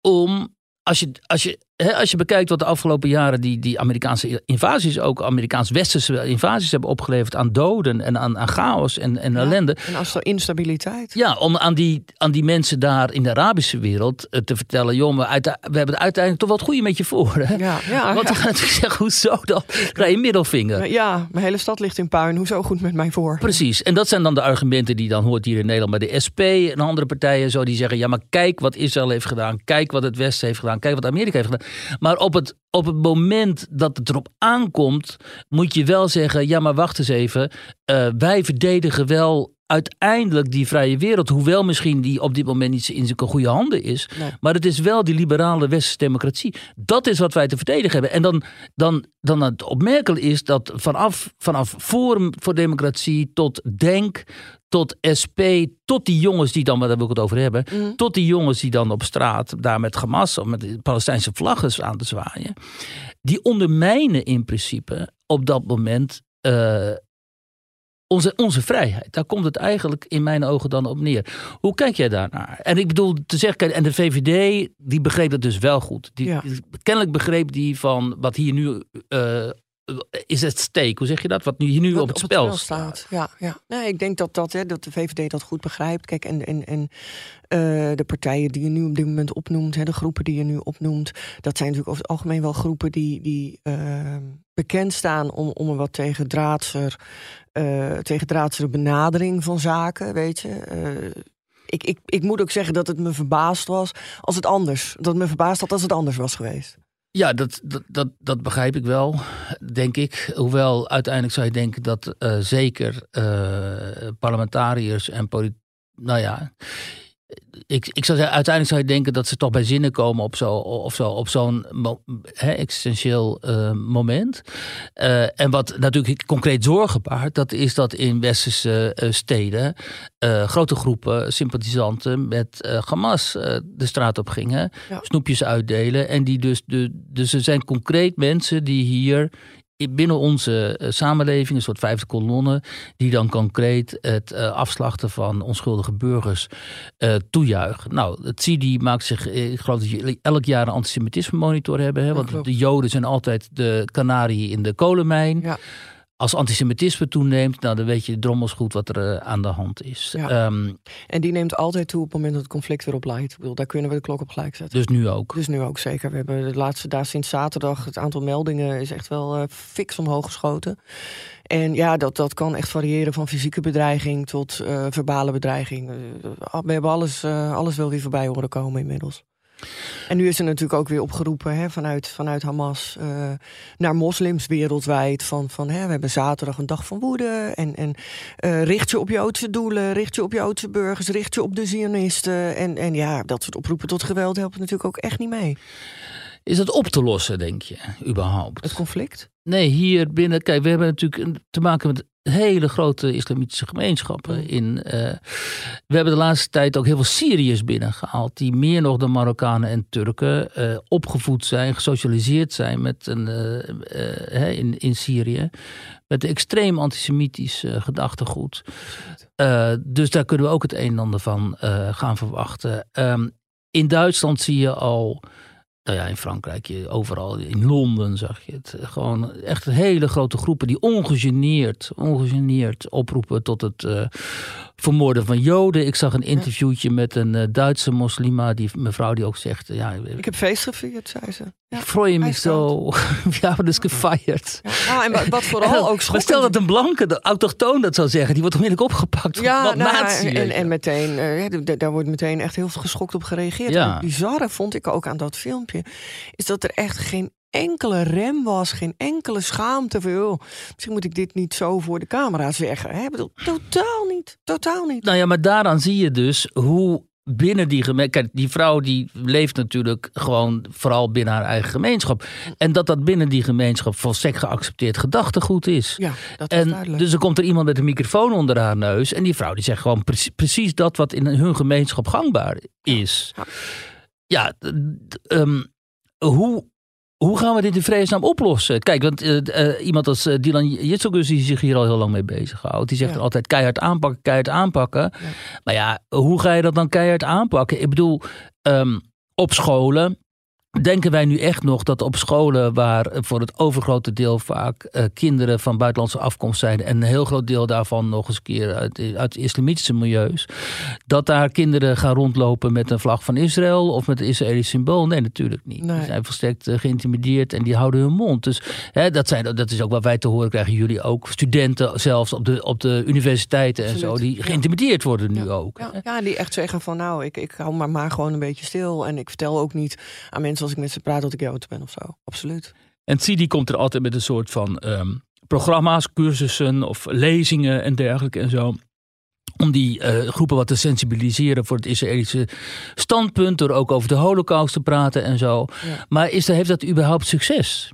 om. Als je, als, je, als je bekijkt wat de afgelopen jaren die, die Amerikaanse invasies, ook Amerikaans-Westerse invasies hebben opgeleverd aan doden en aan, aan chaos en, en Ja. ellende. En als er instabiliteit. Ja, om aan die, aan die mensen daar in de Arabische wereld eh, te vertellen: joh, we, uit, we hebben het uiteindelijk toch wat goede met je voor. Hè? Ja, ja, Want we gaan natuurlijk zeggen: hoezo dan? Krijg je middelvinger. Ja, mijn hele stad ligt in puin. Hoezo goed met mij voor? Precies. En dat zijn dan de argumenten die dan hoort hier in Nederland bij de SP en andere partijen zo. Die zeggen: ja, maar kijk wat Israël heeft gedaan. Kijk wat het Westen heeft gedaan. Kijk wat Amerika heeft gedaan. Maar op het, op het moment dat het erop aankomt, moet je wel zeggen: ja, maar wacht eens even. Eh, wij verdedigen wel uiteindelijk die vrije wereld. Hoewel misschien die op dit moment niet in zulke goede handen is. Nee. Maar het is wel die liberale westerse democratie. Dat is wat wij te verdedigen hebben. En dan, dan, dan het opmerkelijk is dat vanaf, vanaf Forum voor Democratie tot Denk, tot SP, tot die jongens die dan, waar wil ik het over hebben, Mhm. tot die jongens die dan op straat daar met Hamas of met de Palestijnse vlaggen aan te zwaaien, die ondermijnen in principe op dat moment eh, onze, onze vrijheid. Daar komt het eigenlijk in mijn ogen dan op neer. Hoe kijk jij daarnaar? En ik bedoel te zeggen, en de VVD, die begreep dat dus wel goed. Die, Ja. Kennelijk begreep die van wat hier nu eh, is het steek, hoe zeg je dat? Wat nu, hier nu Wat op het spel, staat. Ja, ja. Nee, ik denk dat, dat, hè, dat de VVD dat goed begrijpt. Kijk, en, en, en eh, de partijen die je nu op dit moment opnoemt, hè, de groepen die je nu opnoemt, dat zijn natuurlijk over het algemeen wel groepen die, die uh, bekend staan om, om een wat tegendraadser, uh, tegendraadser benadering van zaken, weet je. Uh, ik, ik, ik moet ook zeggen dat het me verbaasd was als het anders. Dat het me verbaasd had als het anders was geweest. Ja, dat, dat, dat, dat, begrijp ik wel, denk ik. Hoewel uiteindelijk zou je denken dat uh, zeker uh, parlementariërs en politici. Nou ja, ik, ik zou zeggen, uiteindelijk zou je denken dat ze toch bij zinnen komen op zo'n of zo, op zo'n existentieel uh, moment. Uh, en wat natuurlijk concreet zorgen baart, dat is dat in westerse uh, steden grote groepen sympathisanten met Hamas de straat op gingen, ja. snoepjes uitdelen. En die dus, de, dus er zijn concreet mensen die hier binnen onze uh, samenleving, een soort vijfde kolonne, die dan concreet het uh, afslachten van onschuldige burgers uh, toejuichen. Nou, het CIDI maakt zich, ik geloof dat jullie elk jaar een antisemitisme monitor hebben, hè, want de Joden zijn altijd de kanarie in de kolenmijn. Ja als antisemitisme toeneemt, nou, dan weet je drommels goed wat er uh, aan de hand is. Ja. Um, en die neemt altijd toe op het moment dat het conflict weer oplaait. Ik bedoel, daar kunnen we de klok op gelijk zetten. Dus nu ook? Dus nu ook, zeker. We hebben de laatste daar sinds zaterdag, het aantal meldingen is echt wel uh, fix omhoog geschoten. En ja, dat, dat kan echt variëren van fysieke bedreiging tot uh, verbale bedreiging. we hebben alles, alles wel weer voorbij horen komen inmiddels. En nu is er natuurlijk ook weer opgeroepen hè, vanuit, vanuit Hamas uh, naar moslims wereldwijd. Van, van hè, we hebben zaterdag een dag van woede. En, en uh, richt je op Joodse doelen, richt je op Joodse burgers, richt je op de Zionisten. En, en ja, dat soort oproepen tot geweld helpen natuurlijk ook echt niet mee. Is dat op te lossen, denk je, überhaupt? Het conflict? Nee, hier binnen. Kijk, we hebben natuurlijk te maken met hele grote islamitische gemeenschappen. Mm. In, uh, we hebben de laatste tijd ook heel veel Syriërs binnengehaald. Die meer nog dan Marokkanen en Turken uh, opgevoed zijn, gesocialiseerd zijn met een, uh, in, in Syrië. Met een extreem antisemitisch gedachtegoed. dus daar kunnen we ook het een en ander van gaan verwachten. Um, in Duitsland zie je al nou ja, in Frankrijk, overal, in Londen zag je het. Gewoon echt hele grote groepen die ongegeneerd, ongegeneerd oproepen tot het uh, vermoorden van Joden. Ik zag een interviewtje met een uh, Duitse moslima, die mevrouw die ook zegt... Ja, ik heb feest gevierd, zei ze. Ja, ik freue me zo. we dus gefeierd. Ja, en wat vooral ook Maar stel dat een blanke, de autochtoon dat zou zeggen, die wordt onmiddellijk opgepakt. Ja, wat nou, en, en meteen, uh, daar wordt meteen echt heel geschokt op gereageerd. Ja. Het bizarre vond ik ook aan dat filmpje, is dat er echt geen enkele rem was, geen enkele schaamte van, joh, misschien moet ik dit niet zo voor de camera zeggen. Hè? Bedoel, totaal niet, totaal niet. Nou ja, maar daaraan zie je dus hoe binnen die gemeenschap. Kijk, die vrouw die leeft natuurlijk gewoon vooral binnen haar eigen gemeenschap. En dat dat binnen die gemeenschap volstrekt geaccepteerd gedachtegoed is. Ja, dat is en duidelijk. dus er komt er iemand met een microfoon onder haar neus. En die vrouw die zegt gewoon precies, precies dat wat in hun gemeenschap gangbaar is. Ja, ja um, hoe. Hoe gaan we dit in vredesnaam oplossen? Kijk, want uh, uh, iemand als uh, Dylan Jitselgus die zich hier al heel lang mee bezighoudt. Die zegt Ja. altijd keihard aanpakken, keihard aanpakken. Ja. Maar ja, hoe ga je dat dan keihard aanpakken? Ik bedoel, um, op scholen denken wij nu echt nog dat op scholen waar voor het overgrote deel vaak uh, kinderen van buitenlandse afkomst zijn en een heel groot deel daarvan nog eens een keer uit, uit islamitische milieus, dat daar kinderen gaan rondlopen met een vlag van Israël of met een Israëlisch symbool? Nee, natuurlijk niet. Nee. Die zijn volstrekt uh, geïntimideerd en die houden hun mond. Dus hè, dat, zijn, dat is ook wat wij te horen krijgen, jullie ook. Studenten zelfs op de, op de universiteiten en Absoluut, zo, die geïntimideerd worden nu ook. Ja, ja, die echt zeggen van nou, ik, ik hou maar, maar gewoon een beetje stil. En ik vertel ook niet aan mensen als ik met ze praat dat ik Jood ben of zo. Absoluut. En CIDI komt er altijd met een soort van ehm, programma's, cursussen of lezingen en dergelijke en zo. Om die eh, groepen wat te sensibiliseren voor het Israëlische standpunt. Door ook over de holocaust te praten en zo. Ja. Maar is, heeft dat überhaupt succes?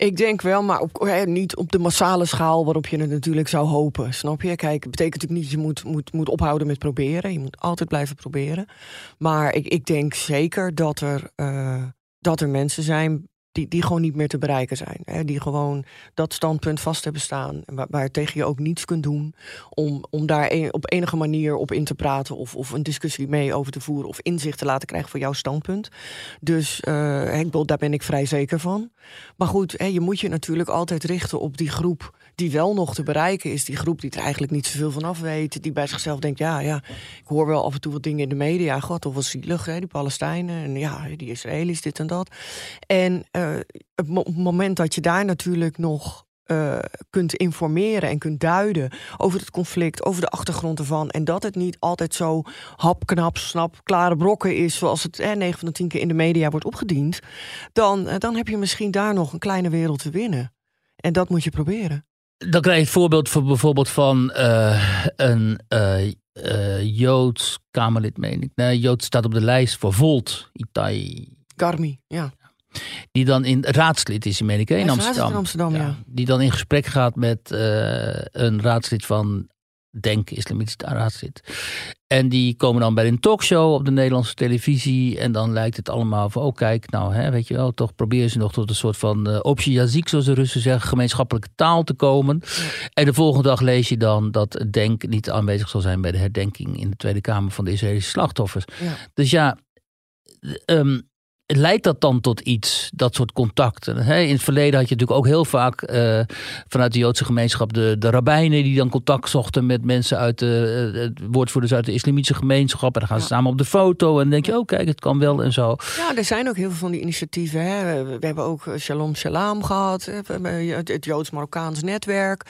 Ik denk wel, maar op, niet op de massale schaal waarop je het natuurlijk zou hopen. Snap je? Kijk, het betekent natuurlijk niet dat je moet, moet, moet ophouden met proberen. Je moet altijd blijven proberen. Maar ik, ik denk zeker dat er, uh, dat er mensen zijn die, die gewoon niet meer te bereiken zijn. Hè? Die gewoon dat standpunt vast hebben staan. Waar, waar tegen je ook niets kunt doen. Om, om daar een, op enige manier op in te praten. Of, of een discussie mee over te voeren. Of inzicht te laten krijgen voor jouw standpunt. Dus uh, daar ben ik vrij zeker van. Maar goed, hè, je moet je natuurlijk altijd richten op die groep die wel nog te bereiken is. Die groep die er eigenlijk niet zoveel van af weet. Die bij zichzelf denkt, ja, ja, ik hoor wel af en toe wat dingen in de media. God, of wat zielig, hè, die Palestijnen. En ja, die Israëli's, dit en dat. En uh, het moment dat je daar natuurlijk nog uh, kunt informeren en kunt duiden over het conflict, over de achtergrond ervan. En dat het niet altijd zo hapknap, snap, klare brokken is, zoals het eh, 9 van de 10 keer in de media wordt opgediend. Dan, uh, dan heb je misschien daar nog een kleine wereld te winnen. En dat moet je proberen. Dan krijg je het voorbeeld van bijvoorbeeld van uh, een Joods Kamerlid, meen ik. Nee, Jood staat op de lijst voor Volt, Itai. Garmi, ja. Die dan in raadslid is, meen ik, in Amsterdam. in Amsterdam, ja. ja. Die dan in gesprek gaat met uh, een raadslid van Denk, islamitisch raadslid. En die komen dan bij een talkshow op de Nederlandse televisie. En dan lijkt het allemaal van, oh kijk, nou hè, weet je wel, toch proberen ze nog tot een soort van uh, optie jaziek, zoals de Russen zeggen, gemeenschappelijke taal te komen. Ja. En de volgende dag lees je dan dat Denk niet aanwezig zal zijn bij de herdenking in de Tweede Kamer van de Israëlische slachtoffers. Ja. Dus ja, um, leidt dat dan tot iets, dat soort contacten? In het verleden had je natuurlijk ook heel vaak uh, vanuit de Joodse gemeenschap de, de rabbijnen die dan contact zochten met mensen uit de uh, woordvoerders uit de islamitische gemeenschap. En dan gaan ze ja. samen op de foto en dan denk je, oh kijk, het kan wel en zo. Ja, er zijn ook heel veel van die initiatieven. Hè. We hebben ook Shalom Shalom gehad, het, het Joods-Marokkaans netwerk.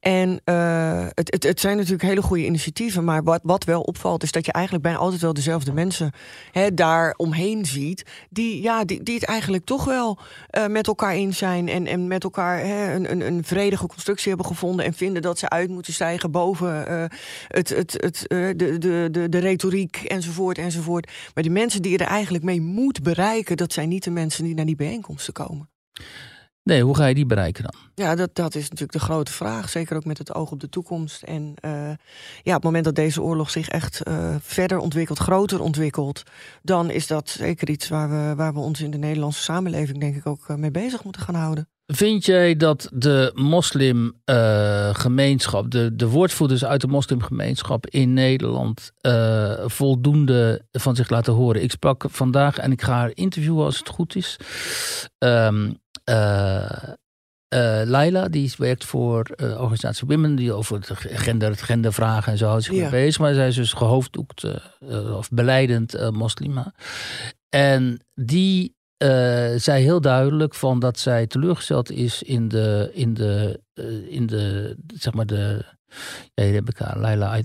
En uh, het, het, het, zijn natuurlijk hele goede initiatieven, maar wat, wat wel opvalt is dat je eigenlijk bijna altijd wel dezelfde mensen hè, daar omheen ziet die, ja, die, die het eigenlijk toch wel uh, met elkaar eens zijn en, en met elkaar hè, een, een, een vredige constructie hebben gevonden en vinden dat ze uit moeten stijgen boven uh, het, het, het, uh, de, de, de, de retoriek enzovoort enzovoort. Maar de mensen die je er eigenlijk mee moet bereiken, dat zijn niet de mensen die naar die bijeenkomsten komen. Nee, hoe ga je die bereiken dan? Ja, dat, dat is natuurlijk de grote vraag. Zeker ook met het oog op de toekomst. En uh, ja, op het moment dat deze oorlog zich echt uh, verder ontwikkelt, groter ontwikkelt, dan is dat zeker iets waar we, waar we ons in de Nederlandse samenleving, denk ik, ook mee bezig moeten gaan houden. Vind jij dat de moslimgemeenschap, uh, de, de woordvoerders uit de moslimgemeenschap in Nederland, uh, voldoende van zich laten horen? Ik sprak vandaag en ik ga haar interviewen als het goed is. Um, uh, uh, Laila, die werkt voor uh, organisatie Women, die over het gender, het gendervragen en zo houdt zich ja. bezig. Maar zij is dus gehoofddoekt of beleidend moslima. En die zei heel duidelijk van dat zij teleurgesteld is in de, in de, in de zeg maar de, ja, hier heb ik haar, Laila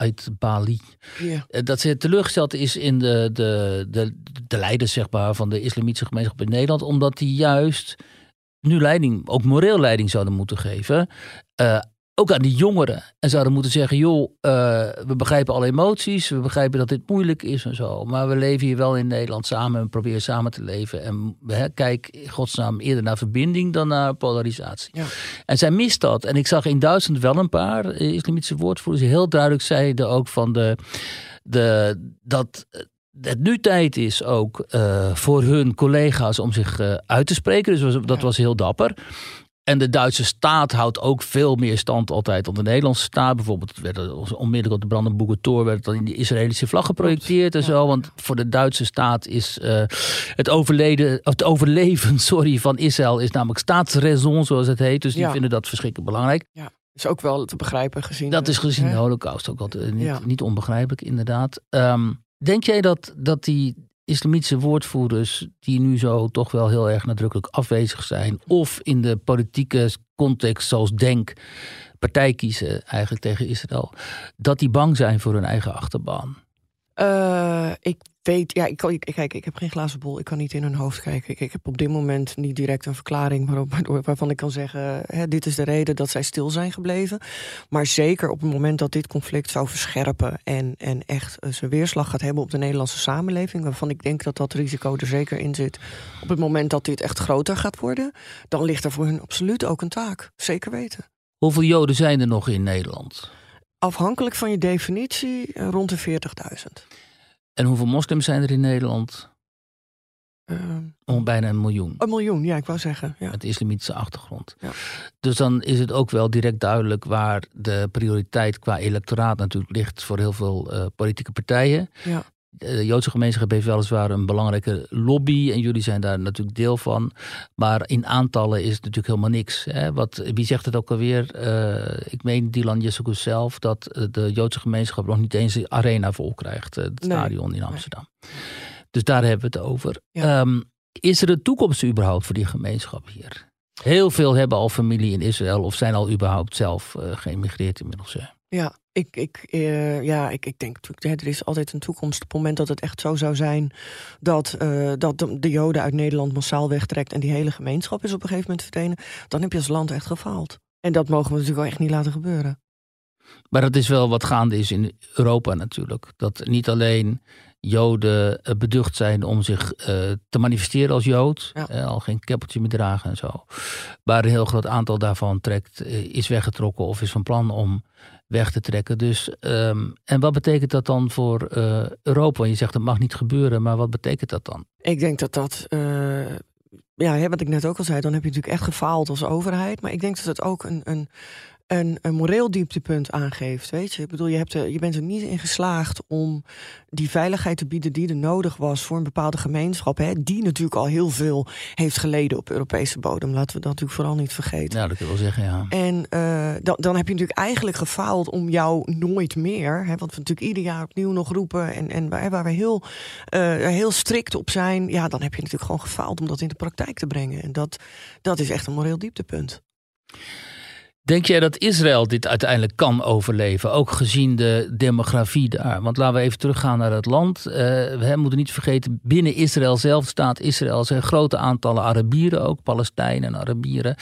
uit, Bali. Ja. Dat ze teleurgesteld is in de, de, de, de leiders zeg maar, van de islamitische gemeenschap in Nederland. Omdat die juist nu leiding, ook moreel leiding zouden moeten geven. Uh, ook aan die jongeren. En zouden moeten zeggen: joh, uh, we begrijpen alle emoties, we begrijpen dat dit moeilijk is en zo. Maar we leven hier wel in Nederland samen en proberen samen te leven. En hè, kijk, in godsnaam, eerder naar verbinding dan naar polarisatie. Ja. En zij mist dat. En ik zag in Duitsland wel een paar islamitische woordvoerders heel duidelijk zeiden ook van de, de, dat het nu tijd is ook uh, voor hun collega's om zich uh, uit te spreken. Dus was, dat was heel dapper. En de Duitse staat houdt ook veel meer stand altijd dan de Nederlandse staat. Bijvoorbeeld werd er onmiddellijk op de Brandenburger Tor werd dan in de Israëlische vlag geprojecteerd en zo. Want voor de Duitse staat is uh, het, overleden, het overleven sorry, van Israël is namelijk staatsraison zoals het heet. Dus die Ja. vinden dat verschrikkelijk belangrijk. Ja, is ook wel te begrijpen gezien. Dat is gezien hè? de holocaust ook altijd niet, Ja. niet onbegrijpelijk inderdaad. Ehm, denk jij dat, dat die islamitische woordvoerders die nu zo toch wel heel erg nadrukkelijk afwezig zijn of in de politieke context zoals Denk partij kiezen eigenlijk tegen Israël, dat die bang zijn voor hun eigen achterban? Eh, ik weet, ja, ik, ik, kijk, ik heb geen glazen bol. Ik kan niet in hun hoofd kijken. Ik, heb op dit moment niet direct een verklaring waarop, waarvan ik kan zeggen: hè, dit is de reden dat zij stil zijn gebleven. Maar zeker op het moment dat dit conflict zou verscherpen en, en echt eh, zijn weerslag gaat hebben op de Nederlandse samenleving, waarvan ik denk dat dat risico er zeker in zit. Op het moment dat dit echt groter gaat worden, dan ligt er voor hun absoluut ook een taak. Zeker weten. Hoeveel Joden zijn er nog in Nederland? Afhankelijk van je definitie, eh, rond de 40.000. En hoeveel moslims zijn er in Nederland? Om bijna een miljoen. een miljoen, ja, ik wou zeggen. Ja. Met islamitische achtergrond. Ja. Dus dan is het ook wel direct duidelijk waar de prioriteit qua electoraat natuurlijk ligt voor heel veel eh, politieke partijen. Ja. De Joodse gemeenschap heeft weliswaar een belangrijke lobby en jullie zijn daar natuurlijk deel van. Maar in aantallen is het natuurlijk helemaal niks. Hè? Wat, wie zegt het ook alweer? Eh, ik meen Dylan Jessekus zelf dat eh, de Joodse gemeenschap nog niet eens de arena vol krijgt. eh, Het Nee. stadion in Amsterdam. Dus daar hebben we het over. Ja. Ehm, is er een toekomst überhaupt voor die gemeenschap hier? Heel veel hebben al familie in Israël of zijn al überhaupt zelf eh, geëmigreerd inmiddels. hè? Ja, ik, ik, eh, ja ik, ik denk natuurlijk, er is altijd een toekomst. Op het moment dat het echt zo zou zijn dat, eh, dat de, de Joden uit Nederland massaal wegtrekt en die hele gemeenschap is op een gegeven moment verdwenen, dan heb je als land echt gefaald. En dat mogen we natuurlijk wel echt niet laten gebeuren. Maar dat is wel wat gaande is in Europa natuurlijk. Dat niet alleen Joden eh, beducht zijn om zich te manifesteren als Jood. Ja. al geen keppeltje meer dragen en zo. Maar een heel groot aantal daarvan trekt, is weggetrokken of is van plan om weg te trekken. Dus, ehm, en wat betekent dat dan voor eh, Europa? Je zegt dat mag niet gebeuren, maar wat betekent dat dan? Ik denk dat dat, eh, ja, wat ik net ook al zei, dan heb je natuurlijk echt gefaald als overheid. Maar ik denk dat het ook een, een, een, een moreel dieptepunt aangeeft. Weet je, ik bedoel, je, hebt er, je bent er niet in geslaagd om die veiligheid te bieden die er nodig was voor een bepaalde gemeenschap. Hè, die natuurlijk al heel veel heeft geleden op Europese bodem. Laten we dat natuurlijk vooral niet vergeten. Nou, dat kun je wel zeggen, ja. En eh, dan, dan heb je natuurlijk eigenlijk gefaald om jou nooit meer, hè, wat we natuurlijk ieder jaar opnieuw nog roepen en, en waar, waar we heel, eh, heel strikt op zijn, ja, dan heb je natuurlijk gewoon gefaald om dat in de praktijk te brengen. En dat, dat is echt een moreel dieptepunt. Denk jij dat Israël dit uiteindelijk kan overleven, ook gezien de demografie daar? Want laten we even teruggaan naar het land. Eh, we moeten niet vergeten, binnen Israël zelf staat Israël zijn grote aantallen Arabieren, ook Palestijnen en Arabieren.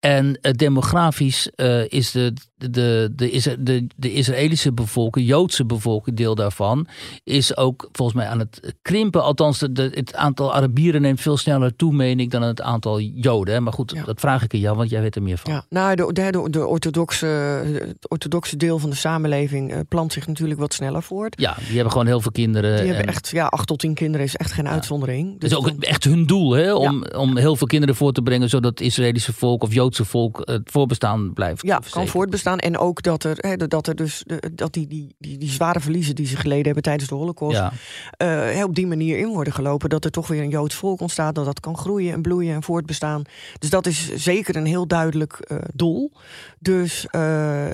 En eh, demografisch eh, is de, de, de, de, de, de Israëlische bevolking, Joodse bevolking, deel daarvan, is ook volgens mij aan het krimpen. Althans, de, de- het aantal Arabieren neemt veel sneller toe, meen ik, dan het aantal Joden. hè. Maar goed, Ja. dat vraag ik aan jou, want jij weet er meer van. Ja, nou, de, de, de, orthodoxe, het orthodoxe deel van de samenleving eh, plant zich natuurlijk wat sneller voort. Ja, die hebben gewoon heel veel kinderen. Die hebben en echt, ja, acht tot tien kinderen is echt geen uitzondering. Het is ook dan- echt hun doel, hè? Om, om heel veel kinderen voor te brengen, zodat het Israëlische volk of Joodse volk het voorbestaan blijft. Ja, kan voortbestaan. En ook dat er, dat er dus dat die, die, die, die zware verliezen die ze geleden hebben tijdens de Holocaust, Ja, eh, op die manier in worden gelopen. Dat er toch weer een Joods volk ontstaat, dat dat kan groeien en bloeien en voortbestaan. Dus dat is zeker een heel duidelijk eh, doel. Dus eh,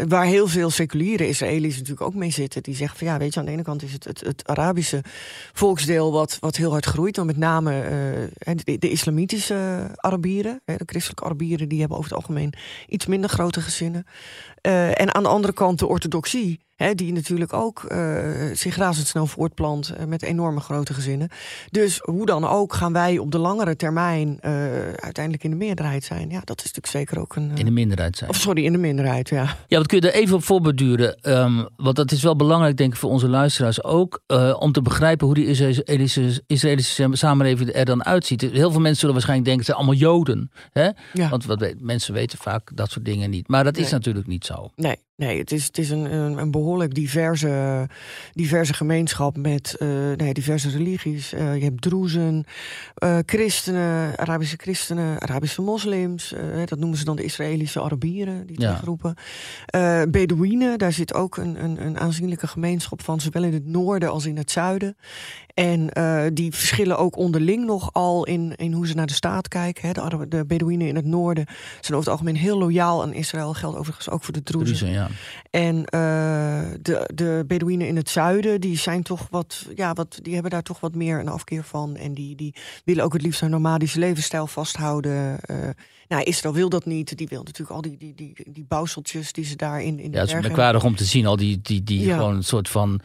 waar heel veel seculiere Israëli's natuurlijk ook mee zitten, die zeggen van ja, weet je, aan de ene kant is het het, het Arabische volksdeel wat, wat heel hard groeit, dan met name de, de islamitische Arabieren, de christelijke Arabieren, die hebben over het algemeen iets minder grote gezinnen. Eh, en aan de andere kant de orthodoxie, hè, die natuurlijk ook eh, zich razendsnel voortplant eh, met enorme grote gezinnen. Dus hoe dan ook gaan wij op de langere termijn uiteindelijk in de meerderheid zijn. Ja, dat is natuurlijk zeker ook een. in de minderheid zijn. of sorry, in de minderheid, ja. Ja, wat kun je er even op voorbeduren? Ehm, want dat is wel belangrijk, denk ik, voor onze luisteraars ook. om te begrijpen hoe die Israëlische, Israëlische samenleving er dan uitziet. Heel veel mensen zullen waarschijnlijk denken, het zijn allemaal Joden. Hè? ja. Want wat, mensen weten vaak dat soort dingen niet. Maar dat is Nee. natuurlijk niet zo. Nee, nee het is, het is een, een, een behoorlijk diverse, diverse gemeenschap met eh, nee, diverse religies. Eh, je hebt Droezen, eh, christenen, Arabische christenen, Arabische moslims. dat noemen ze dan de Israëlische Arabieren, die Ja. groepen. Bedouinen, daar zit ook een, een, een aanzienlijke gemeenschap van, zowel in het noorden als in het zuiden. En die verschillen ook onderling nogal in, in hoe ze naar de staat kijken. Hè. De, de Bedouinen in het noorden zijn over het algemeen heel loyaal aan Israël. Geldt overigens ook voor de Druzen. Druzen, ja. En eh, de, de Bedouinen in het zuiden, die zijn toch wat, ja, wat, die hebben daar toch wat meer een afkeer van. En die, die willen ook het liefst een nomadische levensstijl vasthouden. Eh nou, Israël wil dat niet. Die wil natuurlijk al die, die, die, die bouwseltjes die ze daar in, in de Ja, het is merkwaardig om te zien, al die, die, die Ja. gewoon een soort van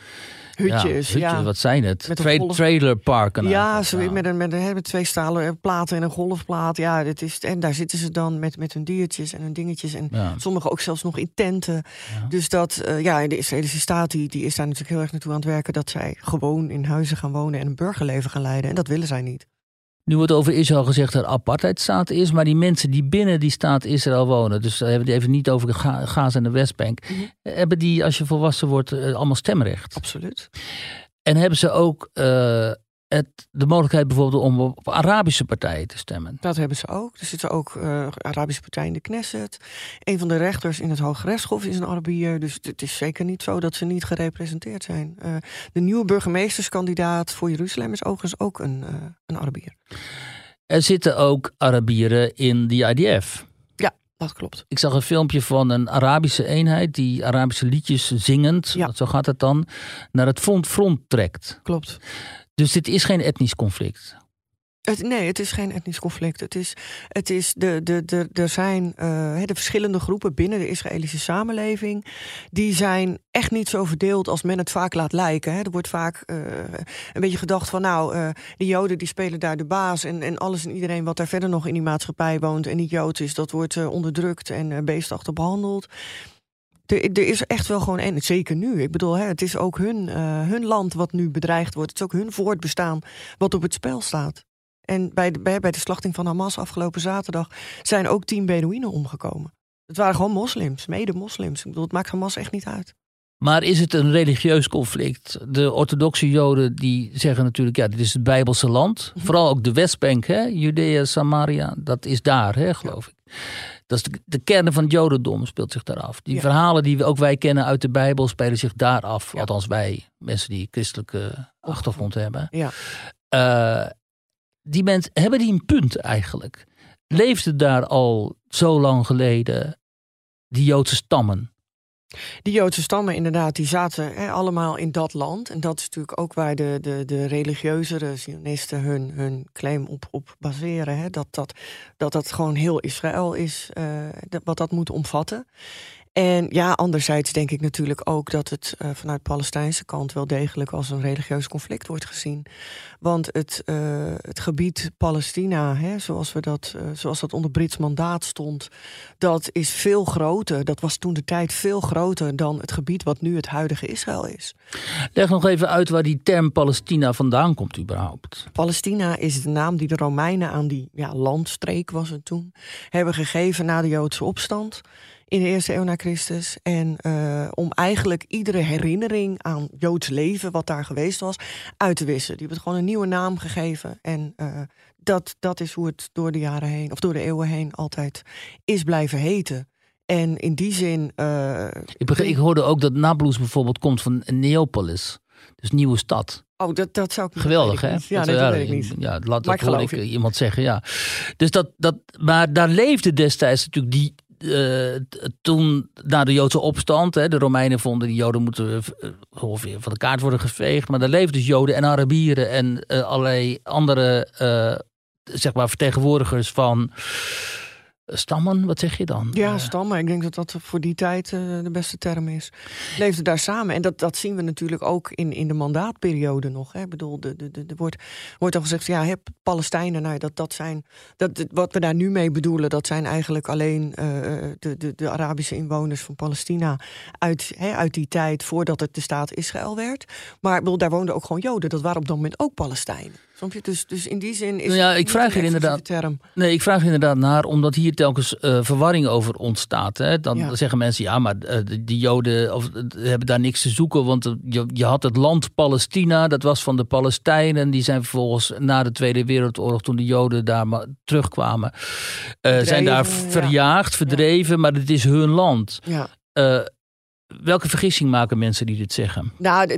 hutjes. ja, Ja, hutjes, wat zijn het? Tra- golf- trailerparken. Ja, Ja. Met, een, met, een, met twee stalen eh, platen en een golfplaat. Ja, dit is, en daar zitten ze dan met, met hun diertjes en hun dingetjes. En sommigen ook zelfs nog in tenten. Dus dat, eh, ja, de Israëlische staat die, die is daar natuurlijk heel erg naartoe aan het werken... dat zij gewoon in huizen gaan wonen en een burgerleven gaan leiden. En dat willen zij niet. Nu wordt over Israël gezegd dat er apartheidstaat is, maar die mensen die binnen die staat Israël wonen, dus daar hebben we het even niet over de Ga- Gaza en de Westbank, Mhm. hebben die als je volwassen wordt eh, allemaal stemrecht. Absoluut. En hebben ze ook eh, het, de mogelijkheid bijvoorbeeld om op Arabische partijen te stemmen. Dat hebben ze ook. Er zitten ook uh, Arabische partijen in de Knesset. Een van de rechters in het Hoge Rechtshof is een Arabier. Dus het is zeker niet zo dat ze niet gerepresenteerd zijn. Uh, de nieuwe burgemeesterskandidaat voor Jeruzalem is overigens ook een, uh, een Arabier. Er zitten ook Arabieren in de IDF. Ja, dat klopt. Ik zag een filmpje van een Arabische eenheid die Arabische liedjes zingend, ja. zo gaat het dan, naar het front, front trekt. Klopt. Dus dit is geen etnisch conflict. Nee, het is geen etnisch conflict. Het is, het is de, de, de, er zijn uh, de verschillende groepen binnen de Israëlische samenleving. Die zijn echt niet zo verdeeld als men het vaak laat lijken. Hè. Er wordt vaak uh, een beetje gedacht van nou, uh, de Joden die spelen daar de baas. En, en alles en iedereen wat daar verder nog in die maatschappij woont en niet Joods is, dat wordt onderdrukt en beestachtig behandeld. Er, er, is echt wel gewoon, en zeker nu. Ik bedoel, hè, het is ook hun, hun land wat nu bedreigd wordt. Het is ook hun voortbestaan wat op het spel staat. En bij de, bij, bij de slachting van Hamas afgelopen zaterdag zijn ook tien Bedouinen omgekomen. Het waren gewoon moslims, mede-moslims. Ik bedoel, het maakt Hamas echt niet uit. Maar is het een religieus conflict? De orthodoxe Joden die zeggen natuurlijk, ja, dit is het Bijbelse land. Mhm. Vooral ook de Westbank, hè? Judea, Samaria, dat is daar, hè, geloof ik. Dat is de, de, kern van het Jodendom speelt zich daar af. Die verhalen die we, ook wij kennen uit de Bijbel spelen zich daar af. Althans wij, mensen die christelijke achtergrond hebben. Ja. Uh, die mensen, hebben die een punt eigenlijk? Leefde daar al zo lang geleden die Joodse stammen? Die Joodse stammen, inderdaad, die zaten allemaal in dat land. En dat is natuurlijk ook waar de, de, de religieuzere Zionisten hun, hun claim op, op baseren. Hè, dat, dat, dat dat gewoon heel Israël is, uh, wat dat moet omvatten. En ja, anderzijds denk ik natuurlijk ook dat het uh, vanuit de Palestijnse kant wel degelijk als een religieus conflict wordt gezien. Want het, uh, het gebied Palestina, hè, zoals, we dat, uh, zoals dat onder Brits mandaat stond, dat is veel groter. Dat was toen de tijd veel groter dan het gebied wat nu het huidige Israël is. Leg nog even uit waar die term Palestina vandaan komt überhaupt. Palestina is de naam die de Romeinen aan die ja, landstreek was het toen, hebben gegeven na de Joodse opstand in de eerste eeuw na Christus. En uh, om eigenlijk iedere herinnering aan Joods leven, wat daar geweest was, uit te wissen. Die hebben het gewoon een nieuwe naam gegeven. En uh, dat, dat is hoe het door de jaren heen, of door de eeuwen heen, altijd is blijven heten. En in die zin. Uh, ik, begreep, ik hoorde ook dat Nablus bijvoorbeeld komt van Neopolis. Dus nieuwe stad. Oh, dat, dat zou ik Geweldig, hè? Ja, dat, dat weet ik niet. Ja, laat dat hoor ik iemand zeggen, ja. Dus dat, dat, maar daar leefde destijds natuurlijk die, uh, toen na de Joodse opstand, hè, de Romeinen vonden die Joden moeten uh, ongeveer van de kaart worden geveegd. Maar daar leefden dus Joden en Arabieren en uh, allerlei andere zeg maar vertegenwoordigers van Stammen, wat zeg je dan? Ja, stammen. Ik denk dat dat voor die tijd uh, de beste term is. Leefden daar samen. En dat, dat zien we natuurlijk ook in, in de mandaatperiode nog. Hè. Ik bedoel, er de, de, de wordt, wordt al gezegd, ja, heb Palestijnen, nou, dat, dat zijn, dat, wat we daar nu mee bedoelen, dat zijn eigenlijk alleen uh, de, de, de Arabische inwoners van Palestina uit, hè, uit die tijd voordat het de staat Israël werd. Maar ik bedoel, daar woonden ook gewoon Joden. Dat waren op dat moment ook Palestijnen. Dus, dus in die zin is nou ja, ik vraag er inderdaad. Term. Nee, ik vraag er inderdaad naar, omdat hier telkens uh, verwarring over ontstaat. Hè? Dan ja. zeggen mensen, ja, maar uh, die Joden of, uh, hebben daar niks te zoeken. Want je, je, had het land Palestina, dat was van de Palestijnen. Die zijn vervolgens na de Tweede Wereldoorlog, toen de Joden daar maar terugkwamen, zijn daar verjaagd, verdreven. Maar het is hun land. Ja. Welke vergissing maken mensen die dit zeggen? Nou,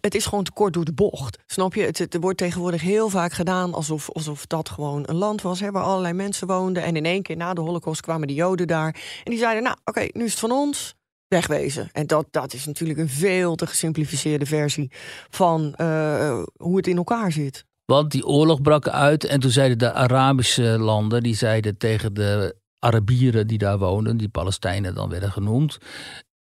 het, is gewoon te kort door de bocht. Snap je? Het, wordt tegenwoordig heel vaak gedaan alsof, alsof dat gewoon een land was hè, waar allerlei mensen woonden. En in één keer na de Holocaust kwamen de Joden daar. En die zeiden: Nou, oké, nu is het van ons. Wegwezen. En dat, dat is natuurlijk een veel te gesimplificeerde versie van uh, hoe het in elkaar zit. Want die oorlog brak uit en toen zeiden de Arabische landen, die zeiden tegen de Arabieren die daar woonden, die Palestijnen dan werden genoemd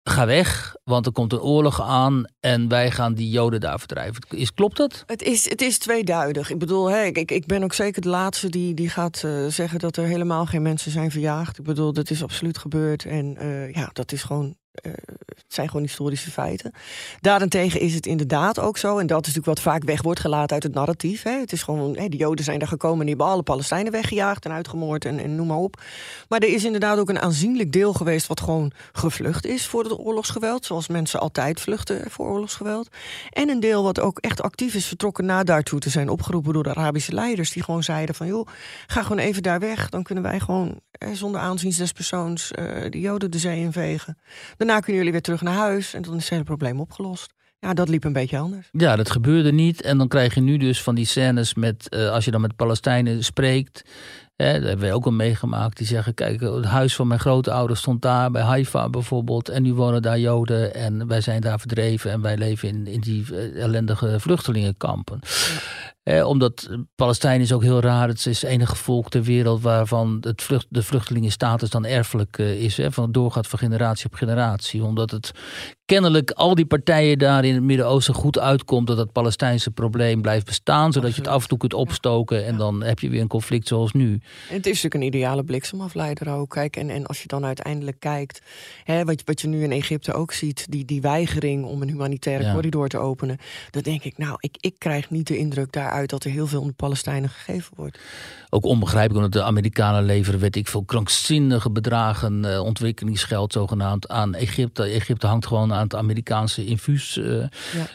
ga weg, want er komt een oorlog aan en wij gaan die Joden daar verdrijven. Is, klopt dat? Het is, het is tweeduidig. Ik bedoel, ik, ik ben ook zeker de laatste die, die gaat uh, zeggen dat er helemaal geen mensen zijn verjaagd. Ik bedoel, dat is absoluut gebeurd. En uh, ja, dat is gewoon uh, het zijn gewoon historische feiten. Daarentegen is het inderdaad ook zo, en dat is natuurlijk wat vaak weg wordt gelaten uit het narratief. Hè. Het is gewoon, hè, de Joden zijn daar gekomen en die hebben alle Palestijnen weggejaagd en uitgemoord en, en noem maar op. Maar er is inderdaad ook een aanzienlijk deel geweest wat gewoon gevlucht is voor het oorlogsgeweld, zoals mensen altijd vluchten voor oorlogsgeweld. En een deel wat ook echt actief is vertrokken na daartoe te zijn opgeroepen door de Arabische leiders, die gewoon zeiden van joh, ga gewoon even daar weg, dan kunnen wij gewoon zonder aanzien des persoons uh, de Joden de zee invegen. Daarna kunnen jullie weer terug naar huis en dan is het hele probleem opgelost. Ja, dat liep een beetje anders. Ja, dat gebeurde niet. En dan krijg je nu dus van die scènes met, uh, als je dan met Palestijnen spreekt. Hè, dat hebben wij ook al meegemaakt. Die zeggen, kijk, het huis van mijn grootouders stond daar, bij Haifa bijvoorbeeld. En nu wonen daar Joden en wij zijn daar verdreven. En wij leven in, in die uh, ellendige vluchtelingenkampen. Eh, omdat Palestijn is ook heel raar. Het is het enige volk ter wereld waarvan het vlucht, de vluchtelingenstatus dan erfelijk uh, is. Hè, van doorgaat van generatie op generatie. Omdat het kennelijk al die partijen daar in het Midden-Oosten goed uitkomt dat het Palestijnse probleem blijft bestaan. Zodat je het af en toe kunt opstoken en dan heb je weer een conflict zoals nu. En het is natuurlijk een ideale bliksemafleider ook. Kijk, en, en als je dan uiteindelijk kijkt, hè, wat, wat je nu in Egypte ook ziet, die, die weigering om een humanitaire ja. corridor te openen. Dan denk ik, nou, ik, ik krijg niet de indruk daar uit dat er heel veel om de Palestijnen gegeven wordt. Ook onbegrijpelijk, omdat de Amerikanen leveren, weet ik veel, krankzinnige bedragen uh, ontwikkelingsgeld zogenaamd aan Egypte. Egypte hangt gewoon aan het Amerikaanse infuus. Uh, ja.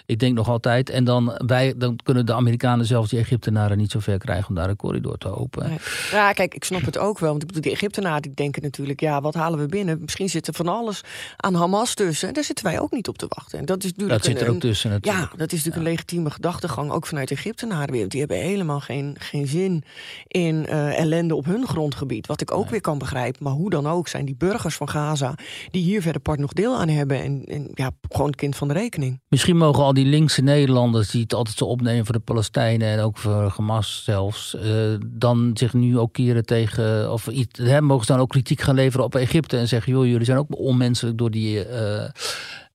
Ik denk nog altijd. En dan, wij, dan kunnen de Amerikanen zelfs die Egyptenaren niet zo ver krijgen om daar een corridor te openen. Nee. Ja, kijk, ik snap het ook wel. Want ik bedoel, die Egyptenaren die denken natuurlijk, ja, wat halen we binnen? Misschien zit er van alles aan Hamas tussen. En daar zitten wij ook niet op te wachten. En dat is natuurlijk dat zit er ook tussen natuurlijk. Ja, dat is natuurlijk ja. een legitieme gedachtegang, ook vanuit Egyptenaren weer. Die hebben helemaal geen, geen zin in uh, ellende op hun grondgebied. Wat ik ook nee. weer kan begrijpen. Maar hoe dan ook zijn die burgers van Gaza... die hier verder part nog deel aan hebben. En, en ja, gewoon het kind van de rekening. Misschien mogen al die linkse Nederlanders... die het altijd zo opnemen voor de Palestijnen... en ook voor Hamas zelfs... Uh, dan zich nu ook keren tegen... of iets, hè, mogen ze dan ook kritiek gaan leveren op Egypte... en zeggen, joh, jullie zijn ook onmenselijk door die... Uh,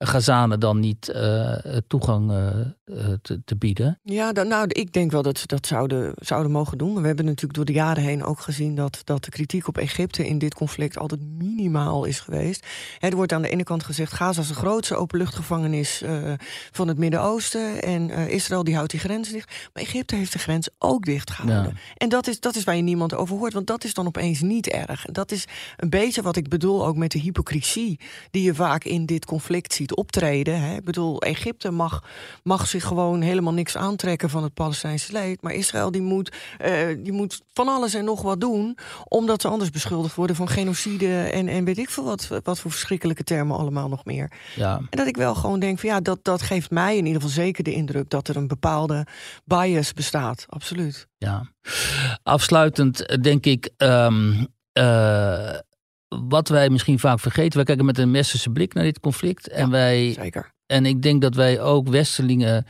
Gazanen dan niet uh, toegang uh, te, te, bieden? Ja, dan, nou, ik denk wel dat ze dat zouden, zouden mogen doen. We hebben natuurlijk door de jaren heen ook gezien dat, dat de kritiek op Egypte in dit conflict altijd minimaal is geweest. Er wordt aan de ene kant gezegd: Gaza is de grootste openluchtgevangenis uh, van het Midden-Oosten. En Israël die houdt die grens dicht. Maar Egypte heeft de grens ook dicht gehouden. Ja. En dat is, dat is waar je niemand over hoort, want dat is dan opeens niet erg. En dat is een beetje wat ik bedoel ook met de hypocrisie die je vaak in dit conflict ziet optreden. Hè. Ik bedoel, Egypte mag, mag zich gewoon helemaal niks aantrekken van het Palestijnse leed. Maar Israël die moet, uh, die moet van alles en nog wat doen. Omdat ze anders beschuldigd worden van genocide en, en weet ik veel wat, wat voor verschrikkelijke termen allemaal nog meer. Ja. En dat ik wel gewoon denk van ja, dat, dat geeft mij in ieder geval zeker de indruk dat er een bepaalde bias bestaat. Absoluut. Ja. Afsluitend denk ik. Um, uh, wat wij misschien vaak vergeten. Wij kijken met een westerse blik naar dit conflict. En, ja, wij, zeker. en ik denk dat wij ook Westerlingen.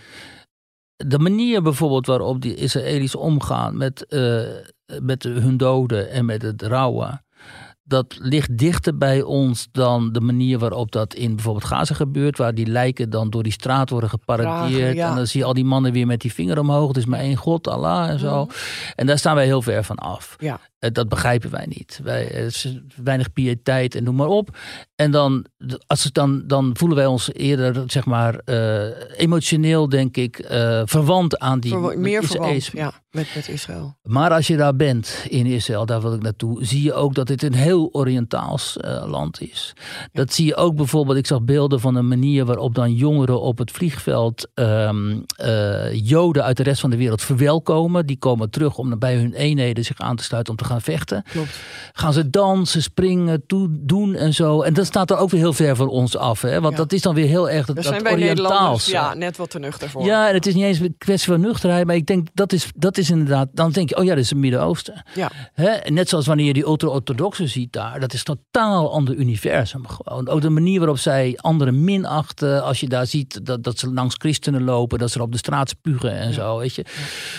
De manier bijvoorbeeld waarop die Israëli's omgaan met, uh, met hun doden en met het rouwen. Dat ligt dichter bij ons dan de manier waarop dat in bijvoorbeeld Gaza gebeurt. Waar die lijken dan door die straat worden geparadeerd. ja. En dan zie je al die mannen weer met die vinger omhoog. Het is maar één God, Allah en zo. Mhm. En daar staan wij heel ver van af. Ja. Eh, Dat begrijpen wij niet. Wij, is weinig piëteit en noem maar op. En dan, als het dan, dan voelen wij ons eerder, zeg maar, eh, emotioneel, denk ik, eh, verwant aan die Verwa- meer verwant ja, met, met Israël. Maar als je daar bent in Israël, daar wil ik naartoe, zie je ook dat dit een heel Oriëntaals eh, land is. Dat zie je ook bijvoorbeeld, ik zag beelden van een manier waarop dan jongeren op het vliegveld ehm, eh, Joden uit de rest van de wereld verwelkomen. Die komen terug om bij hun eenheden zich aan te sluiten om te gaan vechten. Klopt. Gaan ze dansen, springen, toe, doen en zo. En dat staat er ook weer heel ver van ons af. Hè? Want Ja. dat is dan weer heel erg dat, dat zijn wij Nederlanders Oriëntaals. ja, net wat te nuchter voor. Ja, en het is niet eens een kwestie van nuchterheid, maar ik denk dat is, dat is inderdaad. Dan denk je, oh ja, dat is het Midden-Oosten. Ja. Hè? Net zoals wanneer je die ultra-orthodoxen ziet daar, dat is totaal ander universum. Gewoon. Ook de manier waarop zij anderen minachten. Als je daar ziet dat, dat ze langs christenen lopen, dat ze op de straat spugen en zo. Weet je.